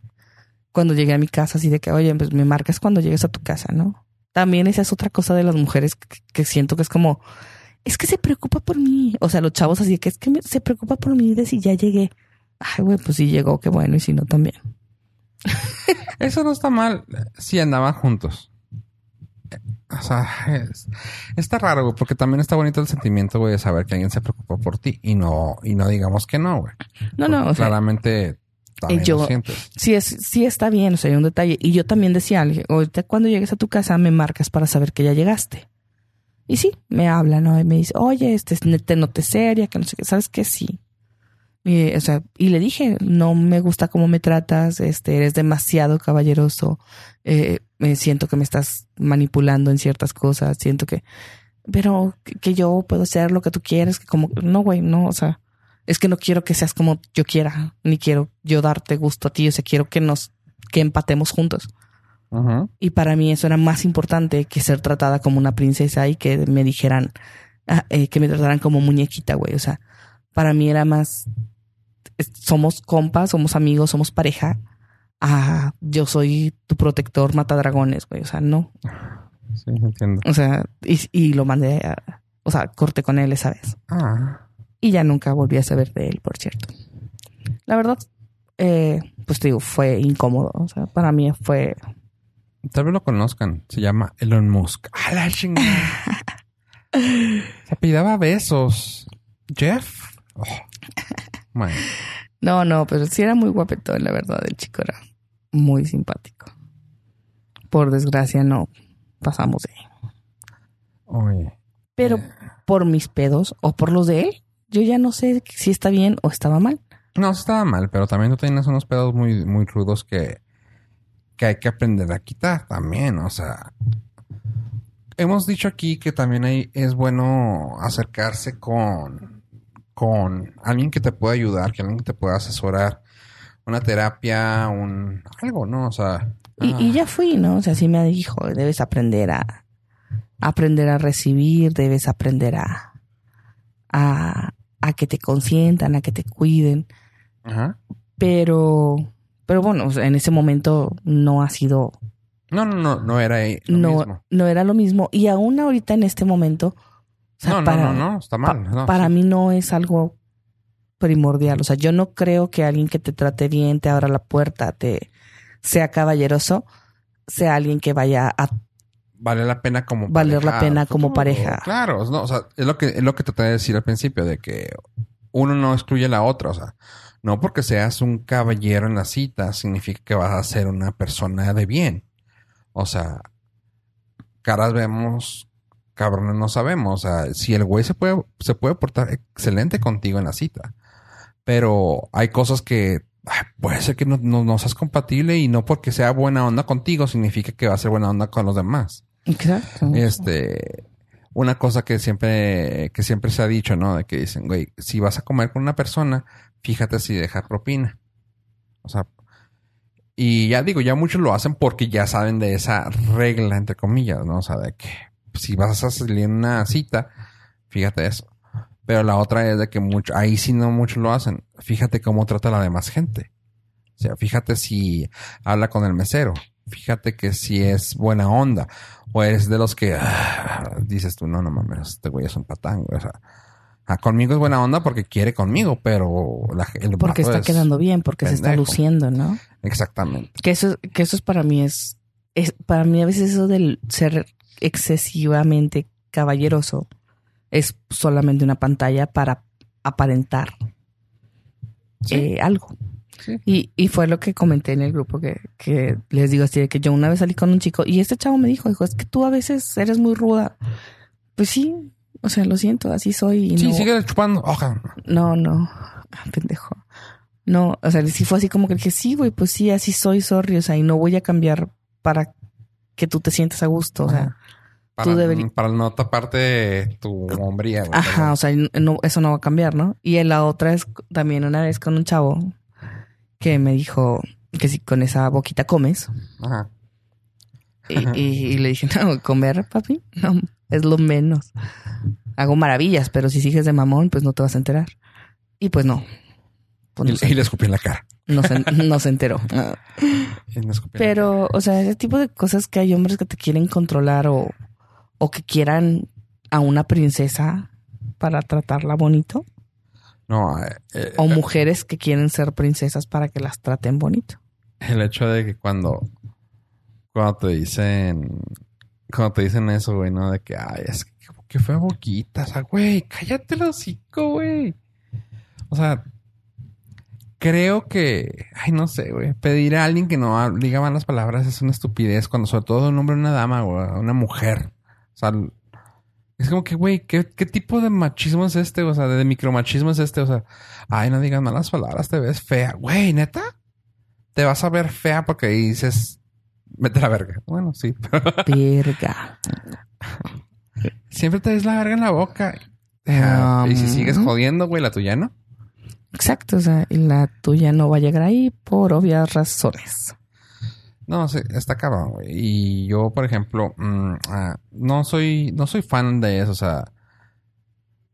Cuando llegué a mi casa, así de que, oye, pues me marcas cuando llegues a tu casa, ¿no? También esa es otra cosa de las mujeres que, que siento que es como, es que se preocupa por mí. O sea, los chavos así de que es que me- se preocupa por mí de si ya llegué. Ay, güey, pues si llegó, qué bueno, y si no también. Eso no está mal si andaban juntos. O sea, es- está raro, güey, porque también está bonito el sentimiento, güey, de saber que alguien se preocupa por ti y no, y no digamos que no, güey. No, no, o sea, claramente también yo- lo sientes. sí, es, sí está bien, o sea, hay un detalle. Y yo también decía, ahorita cuando llegues a tu casa me marcas para saber que ya llegaste. Y sí, me habla, ¿no? Y me dice, oye, este, te noté seria, que no sé qué, ¿sabes qué? Sí. Y, o sea, y le dije, no me gusta cómo me tratas, este, eres demasiado caballeroso, eh, me siento que me estás manipulando en ciertas cosas, siento que, pero que, que yo puedo hacer lo que tú quieres, que como, no, güey, no, o sea, es que no quiero que seas como yo quiera, ni quiero yo darte gusto a ti, o sea, quiero que nos, que empatemos juntos. Ujú. Y para mí eso era más importante que ser tratada como una princesa y que me dijeran, ah, eh, que me trataran como muñequita, güey. O sea, para mí era más, somos compas, somos amigos, somos pareja. Ah, yo soy tu protector, mata dragones, güey. O sea, no. Sí, entiendo. O sea, y, y lo mandé a, o sea, corté con él esa vez. Ah, Y ya nunca volví a saber de él, por cierto. La verdad, eh, pues te digo, fue incómodo. O sea, para mí fue tal vez lo conozcan. Se llama Elon Musk. ¡A la chingada! Se apellidaba Besos. Jeff. Oh. No, no, pero sí era muy guapetón, la verdad. El chico era muy simpático. Por desgracia, no pasamos de ahí. oye. Pero Eh. por mis pedos o por los de él, yo ya no sé si está bien o estaba mal. No, estaba mal, pero también tú tienes unos pedos muy, muy rudos que, que hay que aprender a quitar también. O sea, hemos dicho aquí que también hay, es bueno acercarse con, con alguien que te pueda ayudar, que alguien que te pueda asesorar. Una terapia, un algo, ¿no? O sea. Y, ah, y ya fui, ¿no? O sea, sí me dijo, debes aprender a aprender a recibir, debes aprender a, a, a que te consientan, a que te cuiden. Ajá. Pero, pero bueno, en ese momento no ha sido, No, no, no, no era lo no, mismo. no era lo mismo. Y aún ahorita en este momento, sea, no, no, para, no, no, está mal. pa- no, para sí. mí no es algo primordial. O sea, yo no creo que alguien que te trate bien, te abra la puerta, te sea caballeroso, sea alguien que vaya a vale la pena como Valer la pena como pareja. Claro, no, o sea, es lo que es lo que traté de decir al principio de que uno no excluye a la otra, o sea, no porque seas un caballero en la cita significa que vas a ser una persona de bien. O sea, caras vemos, cabrones no sabemos, o sea, si el güey se puede se puede portar excelente contigo en la cita, pero hay cosas que ay, puede ser que no, no, no seas compatible y no porque sea buena onda contigo significa que va a ser buena onda con los demás. Exacto. Este, una cosa que siempre, que siempre se ha dicho, ¿no? De que dicen, güey, si vas a comer con una persona, fíjate si deja propina. O sea, y ya digo, ya muchos lo hacen porque ya saben de esa regla, entre comillas, ¿no? O sea, de que si vas a salir en una cita, fíjate eso. Pero la otra es de que mucho, ahí sí no muchos lo hacen. Fíjate cómo trata la demás gente. O sea, fíjate si habla con el mesero. Fíjate que si es buena onda. O eres de los que ah, dices tú, no, no mames, este güey es un patán, güey. O sea, ah, conmigo es buena onda porque quiere conmigo, pero la, el porque está es- quedando bien, porque se está luciendo, ¿no? Exactamente. Que eso, que eso es para mí es, es, para mí a veces eso del ser excesivamente caballeroso es solamente una pantalla para aparentar Sí. eh, algo. Sí. Y, y fue lo que comenté en el grupo que, que les digo así de que yo una vez salí con un chico y este chavo me dijo, dijo, es que tú a veces eres muy ruda. Pues sí, o sea, lo siento, así soy. Y Sí, no, sigue chupando. Oja. no, no, Ah, pendejo. No, o sea, sí fue así como que dije, sí, güey, pues sí, así soy, sorry, o sea, y no voy a cambiar para que tú te sientas a gusto, o sea, Para, tú deberí- para no taparte tu hombría. güey. ajá, o sea, no, eso no va a cambiar, ¿no? Y en la otra es también una vez con un chavo que me dijo que si con esa boquita comes, Ajá. y, y- y le dije, no, comer, papi, no, es lo menos. Hago maravillas, pero si sigues de mamón, pues no te vas a enterar. Y pues no. Pues no, Y, y le escupí en la cara. No se- no se enteró. En Pero, o sea, ese tipo de cosas que hay hombres que te quieren controlar o, o que quieran a una princesa para tratarla bonito. No, eh, eh, O mujeres que quieren ser princesas para que las traten bonito. el hecho de que cuando, cuando te dicen, cuando te dicen eso, güey, ¿no? De que, ay, es que, que fue boquita. O sea, güey, cállate el hocico, güey. O sea, creo que, ay, no sé, güey, pedir a alguien que no diga malas palabras es una estupidez cuando sobre todo un hombre, una dama, güey, una mujer. O sea, es como que, güey, ¿qué, ¿qué tipo de machismo es este? O sea, de micromachismo es este. O sea, ay, no digas malas palabras, te ves fea. Güey, neta, te vas a ver fea porque dices, mete la verga. Bueno, sí, Verga. siempre te ves la verga en la boca. Ah, y si Um, sigues jodiendo, güey, la tuya no. Exacto, o sea, y la tuya no va a llegar ahí por obvias razones. No, sí, está cabrón, güey. Y yo, por ejemplo, mm, ah, no soy, no soy fan de eso, o sea,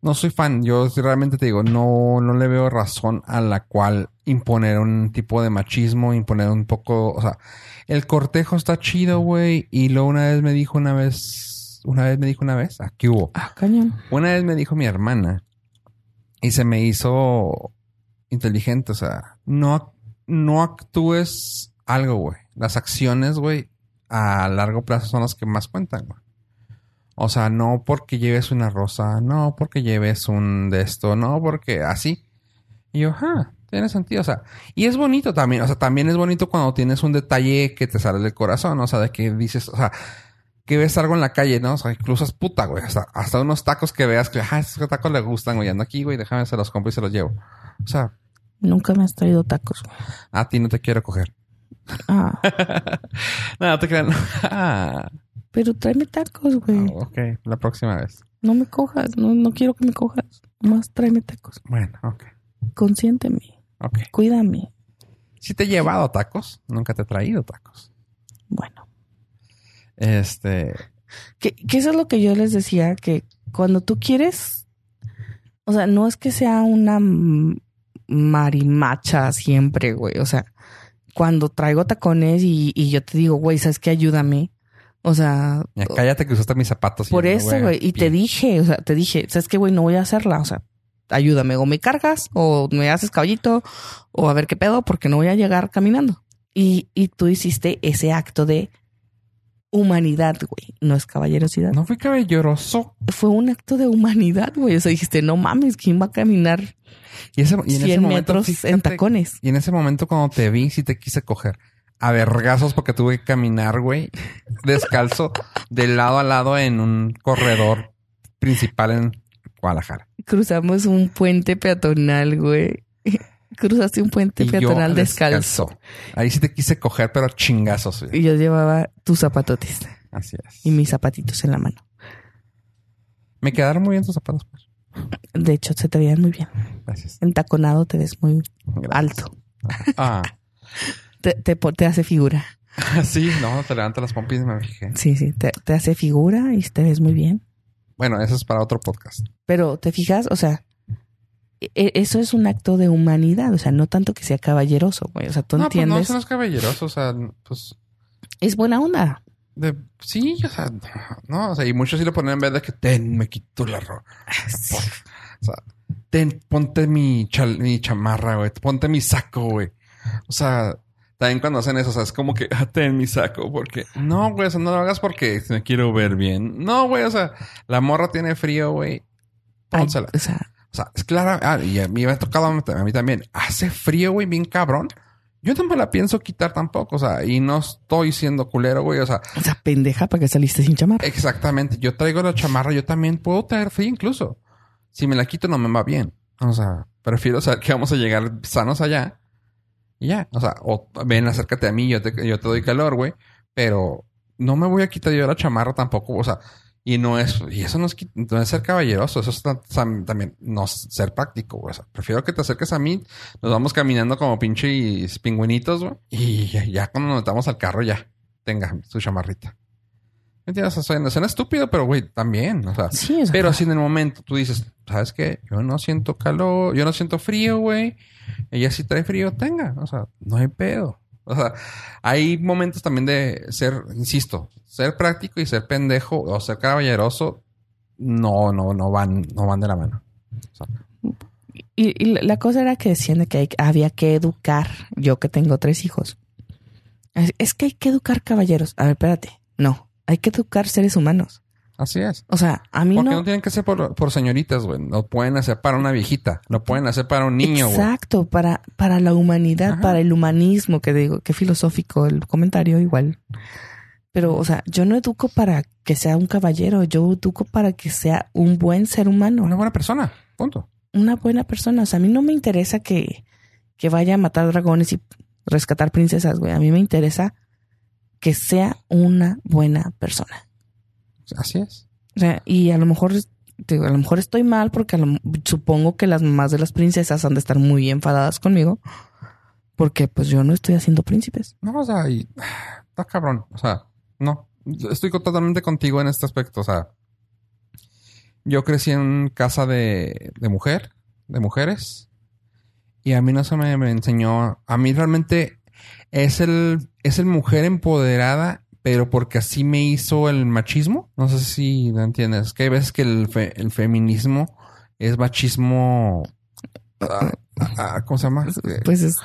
no soy fan. Yo realmente te digo, no, no le veo razón a la cual imponer un tipo de machismo, imponer un poco, o sea, el cortejo está chido, güey. Y luego una vez me dijo una vez, una vez me dijo una vez, aquí hubo. Ah, cañón. Una vez me dijo mi hermana y se me hizo inteligente, o sea, no, no actúes algo, güey. Las acciones, güey, a largo plazo son las que más cuentan, güey. O sea, no porque lleves una rosa, no porque lleves un de esto, no porque así. Y yo, ah, tiene sentido, o sea, y es bonito también, o sea, también es bonito cuando tienes un detalle que te sale del corazón, o sea, de que dices, o sea, que ves algo en la calle, ¿no? O sea, incluso es puta, güey. Hasta, hasta unos tacos que veas que, ah, estos tacos le gustan, güey. Ando aquí, güey, déjame se los compro y se los llevo. O sea, Nunca me has traído tacos. güey. a ti no te quiero coger. Ah, no, te crean. Ah, Pero tráeme tacos, güey. Ah, ok, la próxima vez. No me cojas, no, no quiero que me cojas. Más tráeme tacos. Bueno, ok. Consiénteme, Ok. cuídame. Si te he llevado tacos, nunca te he traído tacos. Bueno. Este. Que, que eso es lo que yo les decía, que cuando tú quieres, o sea, no es que sea una marimacha siempre, güey. O sea, cuando traigo tacones y, y yo te digo, güey, ¿sabes qué? Ayúdame. O sea, Ya cállate que usaste mis zapatos. y por eso, güey. Y te dije, o sea, te dije, ¿sabes qué, güey? No voy a hacerla. O sea, ayúdame. O me cargas, o me haces caballito, o a ver qué pedo, porque no voy a llegar caminando. Y, y tú hiciste ese acto de humanidad, güey. No es caballerosidad. No fui caballeroso. Fue un acto de humanidad, güey. O sea, dijiste, no mames, ¿quién va a caminar Y, ese, y en 100 ese momento. metros en tacones? Y en ese momento, cuando te vi, sí te quise coger. A vergazos porque tuve que caminar, güey, descalzo, de lado a lado en un corredor principal en Guadalajara. Cruzamos un puente peatonal, güey. Cruzaste un puente Y yo peatonal descalzo. Ahí sí te quise coger, pero chingazos. Y yo llevaba tus zapatotes Así es. y mis zapatitos en la mano. Me quedaron muy bien tus zapatos, pues. De hecho, se te veían muy bien. Gracias. Entaconado te ves muy Gracias. alto. Ah. Te, te, hace figura. sí, no, te levanto las pompis y me fijé. Sí, sí, te, te hace figura y te ves muy bien. Bueno, eso es para otro podcast. Pero te fijas, o sea, eso es un acto de humanidad. O sea, no tanto que sea caballeroso, güey. O sea, tú no, pues no, entiendes. eso no es caballeroso, o sea, pues Es buena onda. De, sí, o sea, no, o sea, y muchos sí lo ponen en vez de que ten, me quito la ropa. O sea, ten, ponte mi, chal- mi chamarra, güey, ponte mi saco, güey. O sea, también cuando hacen eso, o sea, es como que, ah, ten mi saco, porque, no, güey, o sea, no lo hagas porque me quiero ver bien. No, güey, o sea, la morra tiene frío, güey. Ay, Pónsela. o sea, O sea, es clara. Ah, y a mí me ha tocado a mí también. Hace frío, güey, bien cabrón. Yo no me la pienso quitar tampoco. O sea, y no estoy siendo culero, güey. O sea, o sea, pendeja para que saliste sin chamarra. exactamente. Yo traigo la chamarra. Yo también puedo traer frío incluso. Si me la quito no me va bien. O sea, prefiero saber que vamos a llegar sanos allá. Y ya. O sea, o ven, acércate a mí. Yo te, yo te doy calor, güey. Pero no me voy a quitar yo la chamarra tampoco. O sea, y no es, y eso no es, no es ser caballeroso, eso es ta- tam- también no es ser práctico, güey. O sea, prefiero que te acerques a mí, nos vamos caminando como pinches pingüinitos, güey. Y ya, ya cuando nos metamos al carro, ya, tenga su chamarrita. ¿Me entiendes? O sea, suena, suena estúpido, pero güey, también, o sea. Sí, Pero si en el momento tú dices, ¿sabes qué? Yo no siento calor, yo no siento frío, güey. Ella sí trae frío, tenga. O sea, no hay pedo. O sea, hay momentos también de ser, insisto, ser práctico y ser pendejo o ser caballeroso, no, no, no van, no van de la mano. Y, y la- cosa era que decían de que había que educar, yo que tengo tres hijos. Es, es que hay que educar caballeros. A ver, espérate. No, hay que educar seres humanos. Así es. O sea, a mí Porque no. no, tienen que ser por, por señoritas, güey. Lo pueden hacer para una viejita. Lo pueden hacer para un niño, güey. Exacto, para, para la humanidad, Ajá. para el humanismo, que digo, qué filosófico el comentario igual. Pero, o sea, yo no educo para que sea un caballero, yo educo para que sea un buen ser humano, Una buena persona. Punto. una buena persona. O sea, a mí no me interesa que, que vaya a matar dragones y rescatar princesas, güey. A mí me interesa que sea una buena persona. Así es. O sea, y a lo mejor, digo, a lo mejor estoy mal porque lo- supongo que las mamás de las princesas han de estar muy enfadadas conmigo porque pues yo no estoy haciendo príncipes. No, o sea, y, está cabrón. O sea, no. Yo Estoy totalmente contigo en este aspecto. O sea, yo crecí en casa de, de mujer, de mujeres, y a mí no se me, me enseñó. A mí realmente es el, es el mujer empoderada, pero porque así me hizo el machismo. No sé si lo entiendes. Es que hay veces que el, fe- el feminismo es machismo. ah, ah, ¿Cómo se llama? Pues es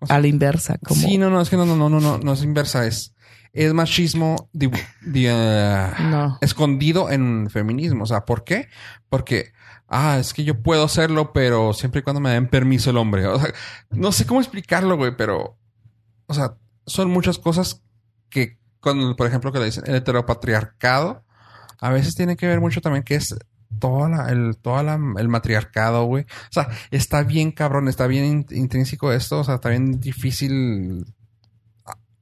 O sea, a la inversa, como Sí, no, no, es que no, no, no, no, no, no es inversa, es, es machismo di- di- ah, no. escondido en feminismo. O sea, ¿por qué? Porque, ah, es que yo puedo hacerlo, pero siempre y cuando me den permiso el hombre. O sea, no sé cómo explicarlo, güey, pero, o sea, son muchas cosas que, con, por ejemplo, que le dicen el heteropatriarcado, a veces tiene que ver mucho también que es toda la, el, toda la, el matriarcado, güey. O sea, está bien cabrón, está bien in- intrínseco esto, o sea, está bien difícil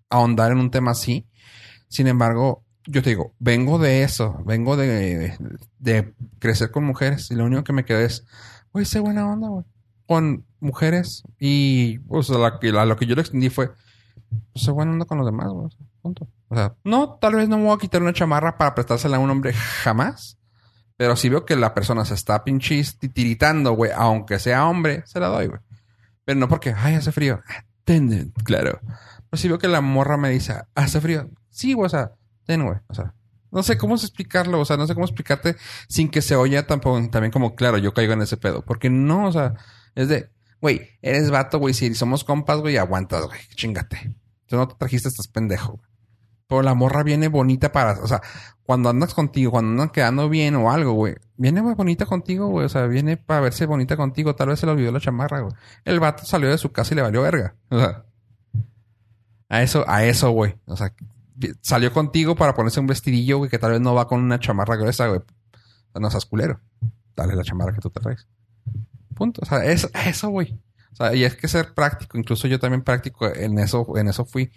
ahondar en un tema así. Sin embargo, yo te digo, vengo de eso, vengo de, de crecer con mujeres y lo único que me quedé es, güey, sé buena onda, güey. Con mujeres y, pues, la, la- lo que yo le extendí fue, sé buena onda con los demás, güey. Punto. O sea, no, tal vez no me voy a quitar una chamarra para prestársela a un hombre jamás. Pero si veo que la persona se está pinches titiritando, güey, aunque sea hombre, se la doy, güey. Pero no porque, ay, hace frío. Ten, claro. Pero si veo que la morra me dice, hace frío. Sí, güey, o sea, ten, güey. O sea, no sé cómo explicarlo. O sea, no sé cómo explicarte sin que se oya tampoco, también como, claro, yo caigo en ese pedo. Porque no, o sea, es de, güey, eres vato, güey. Si somos compas, güey, aguantas, güey. Chingate. Tú no te trajiste, estás pendejo, güey. Pero la morra viene bonita para, o sea, cuando andas contigo, cuando andan quedando bien o algo, güey, viene muy bonita contigo, güey. O sea, viene para verse bonita contigo. Tal vez se le olvidó la chamarra, güey. El vato salió de su casa y le valió verga. O sea, a eso, a eso, güey. O sea, salió contigo para ponerse un vestidillo, güey, que tal vez no va con una chamarra gruesa, güey. O sea, no seas culero. Dale la chamarra que tú te traes. Punto. O sea, es a eso, güey. O sea, y es que ser práctico. Incluso yo también práctico en eso, en eso fui.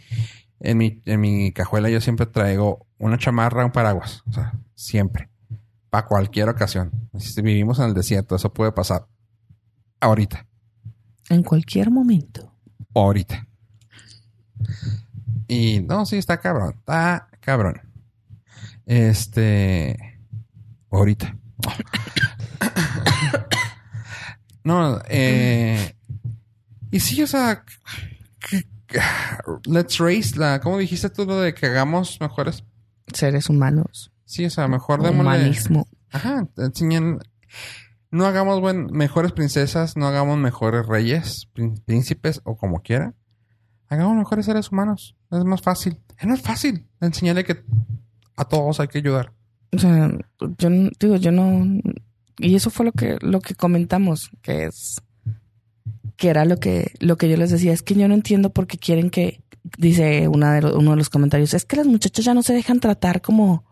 En mi, en mi cajuela yo siempre traigo una chamarra, un paraguas. O sea, siempre. Para cualquier ocasión. Si vivimos en el desierto, eso puede pasar. Ahorita. En cualquier momento. Ahorita. Y no, sí, está cabrón. Está cabrón. Este. Ahorita. no, eh. Y sí, o sea. let's raise la. ¿Cómo dijiste tú lo de que hagamos mejores? Seres humanos. Sí, o sea, mejor démosle. Humanismo. Ajá, enseñan. No hagamos buen, mejores princesas, no hagamos mejores reyes, prín- príncipes o como quiera. Hagamos mejores seres humanos. Es más fácil. Es más fácil enseñarle que a todos hay que ayudar. O sea, yo no- digo, yo no. Y eso fue lo que, lo que comentamos, que es. Que era lo que, lo que yo les decía. Es que yo no entiendo por qué quieren que. Dice una de uno de los comentarios. Es que las muchachas ya no se dejan tratar como,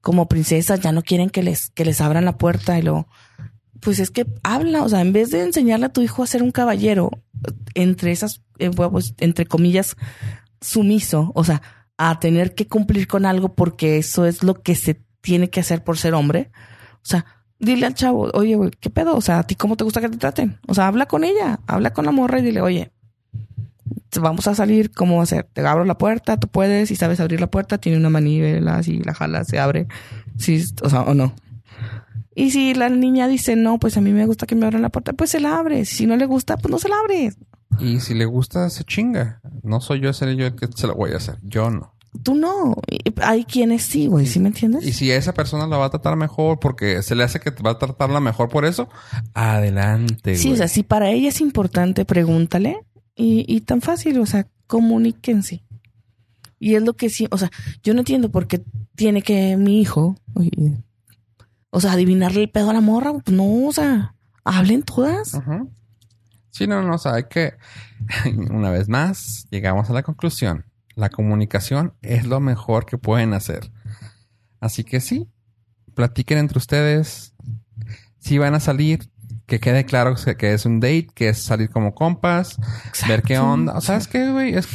como princesas, ya no quieren que les, que les abran la puerta y lo. Pues es que habla, o sea, en vez de enseñarle a tu hijo a ser un caballero, entre esas, eh, pues, entre comillas, sumiso, o sea, a tener que cumplir con algo porque eso es lo que se tiene que hacer por ser hombre. O sea, dile al chavo, oye, güey, ¿qué pedo? O sea, ¿a ti cómo te gusta que te traten? O sea, habla con ella, habla con la morra y dile, oye, vamos a salir, ¿cómo va a ser? Te abro la puerta, tú puedes, si sabes abrir la puerta, tiene una manivela, si la jala, se abre, si, o sea, o no. Y si la niña dice, no, pues a mí me gusta que me abran la puerta, pues se la abre. Si no le gusta, pues no se la abre. Y si le gusta, se chinga. No soy yo ser yo que se lo voy a hacer. Yo no. Tú no. Hay quienes sí, güey, ¿sí me entiendes? Y si a esa persona la va a tratar mejor porque se le hace que va a tratarla mejor por eso, adelante. Sí, o sea, si para ella es importante, pregúntale. Y, y tan fácil, o sea, comuníquense. Y es lo que sí, o sea, yo no entiendo por qué tiene que mi hijo, o sea, adivinarle el pedo a la morra. Pues no, o sea, hablen todas. Ujú. Sí, no, no, o sea, hay que, una vez más, llegamos a la conclusión. La comunicación es lo mejor que pueden hacer. Así que sí, platiquen entre ustedes. Si van a salir, que quede claro que es un date, que es salir como compas, ver qué onda. O sea, ¿sabes qué, güey? Es,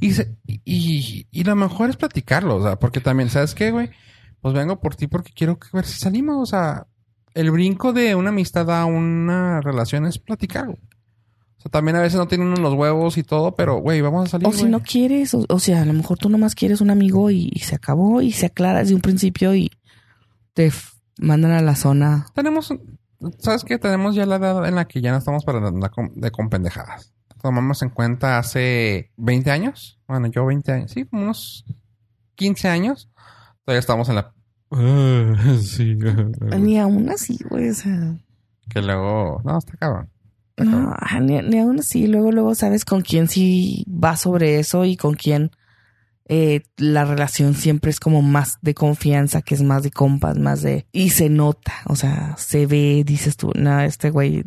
y, se- y, y lo mejor es platicarlo, o sea, porque también, ¿sabes qué, güey? Pues vengo por ti porque quiero ver si salimos, o sea, el brinco de una amistad a una relación es platicar. O sea, también a veces no tienen los huevos y todo, pero, güey, vamos a salir, O si no quieres, o, o sea, a lo mejor tú nomás quieres un amigo y, y se acabó y se aclara desde un principio y te mandan a la zona. Tenemos, ¿sabes qué? Tenemos ya la edad en la que ya no estamos para andar de con pendejadas. Tomamos en cuenta hace 20 años. Bueno, yo 20 años. Sí, como unos 15 años. Todavía estamos en la... Ah, sí. Ni aún así, güey, o sea. que luego... No, está cabrón. No, ni, ni aún así. Luego, luego sabes con quién sí va sobre eso y con quién eh, la relación siempre es como más de confianza, que es más de compas, más de... Y se nota, o sea, se ve, dices tú, no, este güey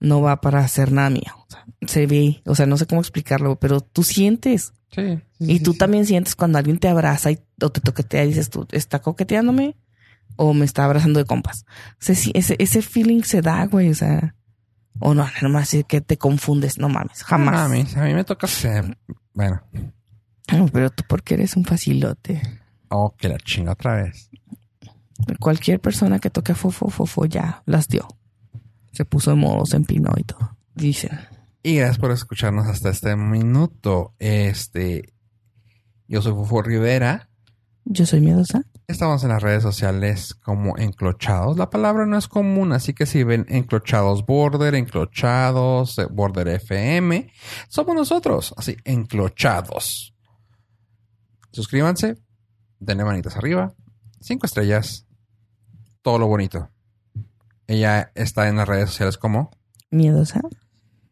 no va para hacer nada mío. O sea, se ve, o sea, no sé cómo explicarlo, pero tú sientes. Sí. sí, Y tú sí. también sientes cuando alguien te abraza y, o te toquetea y dices tú, ¿está coqueteándome? O me está abrazando de compas. O sea, sí, ese, ese feeling se da, güey. O sea, o no, nomás es que te confundes. No mames, jamás. No mames, a mí me toca ser... Bueno, No, pero tú porque eres un facilote. Oh, que la chinga otra vez. Cualquier persona que toque a Fofo, Fofo ya las dio. Se puso en modo, se empinó y todo. Dicen. Y gracias por escucharnos hasta este minuto. Este, yo soy Fofo Rivera. Yo soy miedosa. Estamos en las redes sociales como enclochados. La palabra no es común, así que si ven enclochados border, enclochados, eh, border FM, somos nosotros, así, enclochados. Suscríbanse, denle manitas arriba, cinco estrellas, todo lo bonito. Ella está en las redes sociales como Miedosa.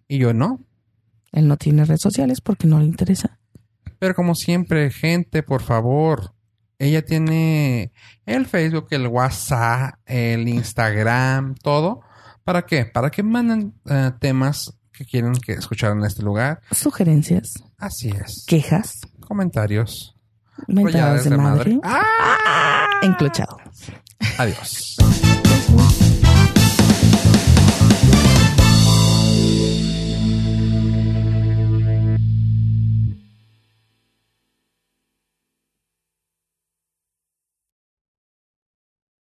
y yo no. Él no tiene redes sociales porque no le interesa. Pero como siempre, gente, por favor, ella tiene el Facebook, el WhatsApp, el Instagram, todo. ¿Para qué? Para que manden eh, temas que quieren que escuchar en este lugar. Sugerencias, Así es. quejas, Comentarios. mentadas de madre. ¡Ah! Enclochado. Adiós.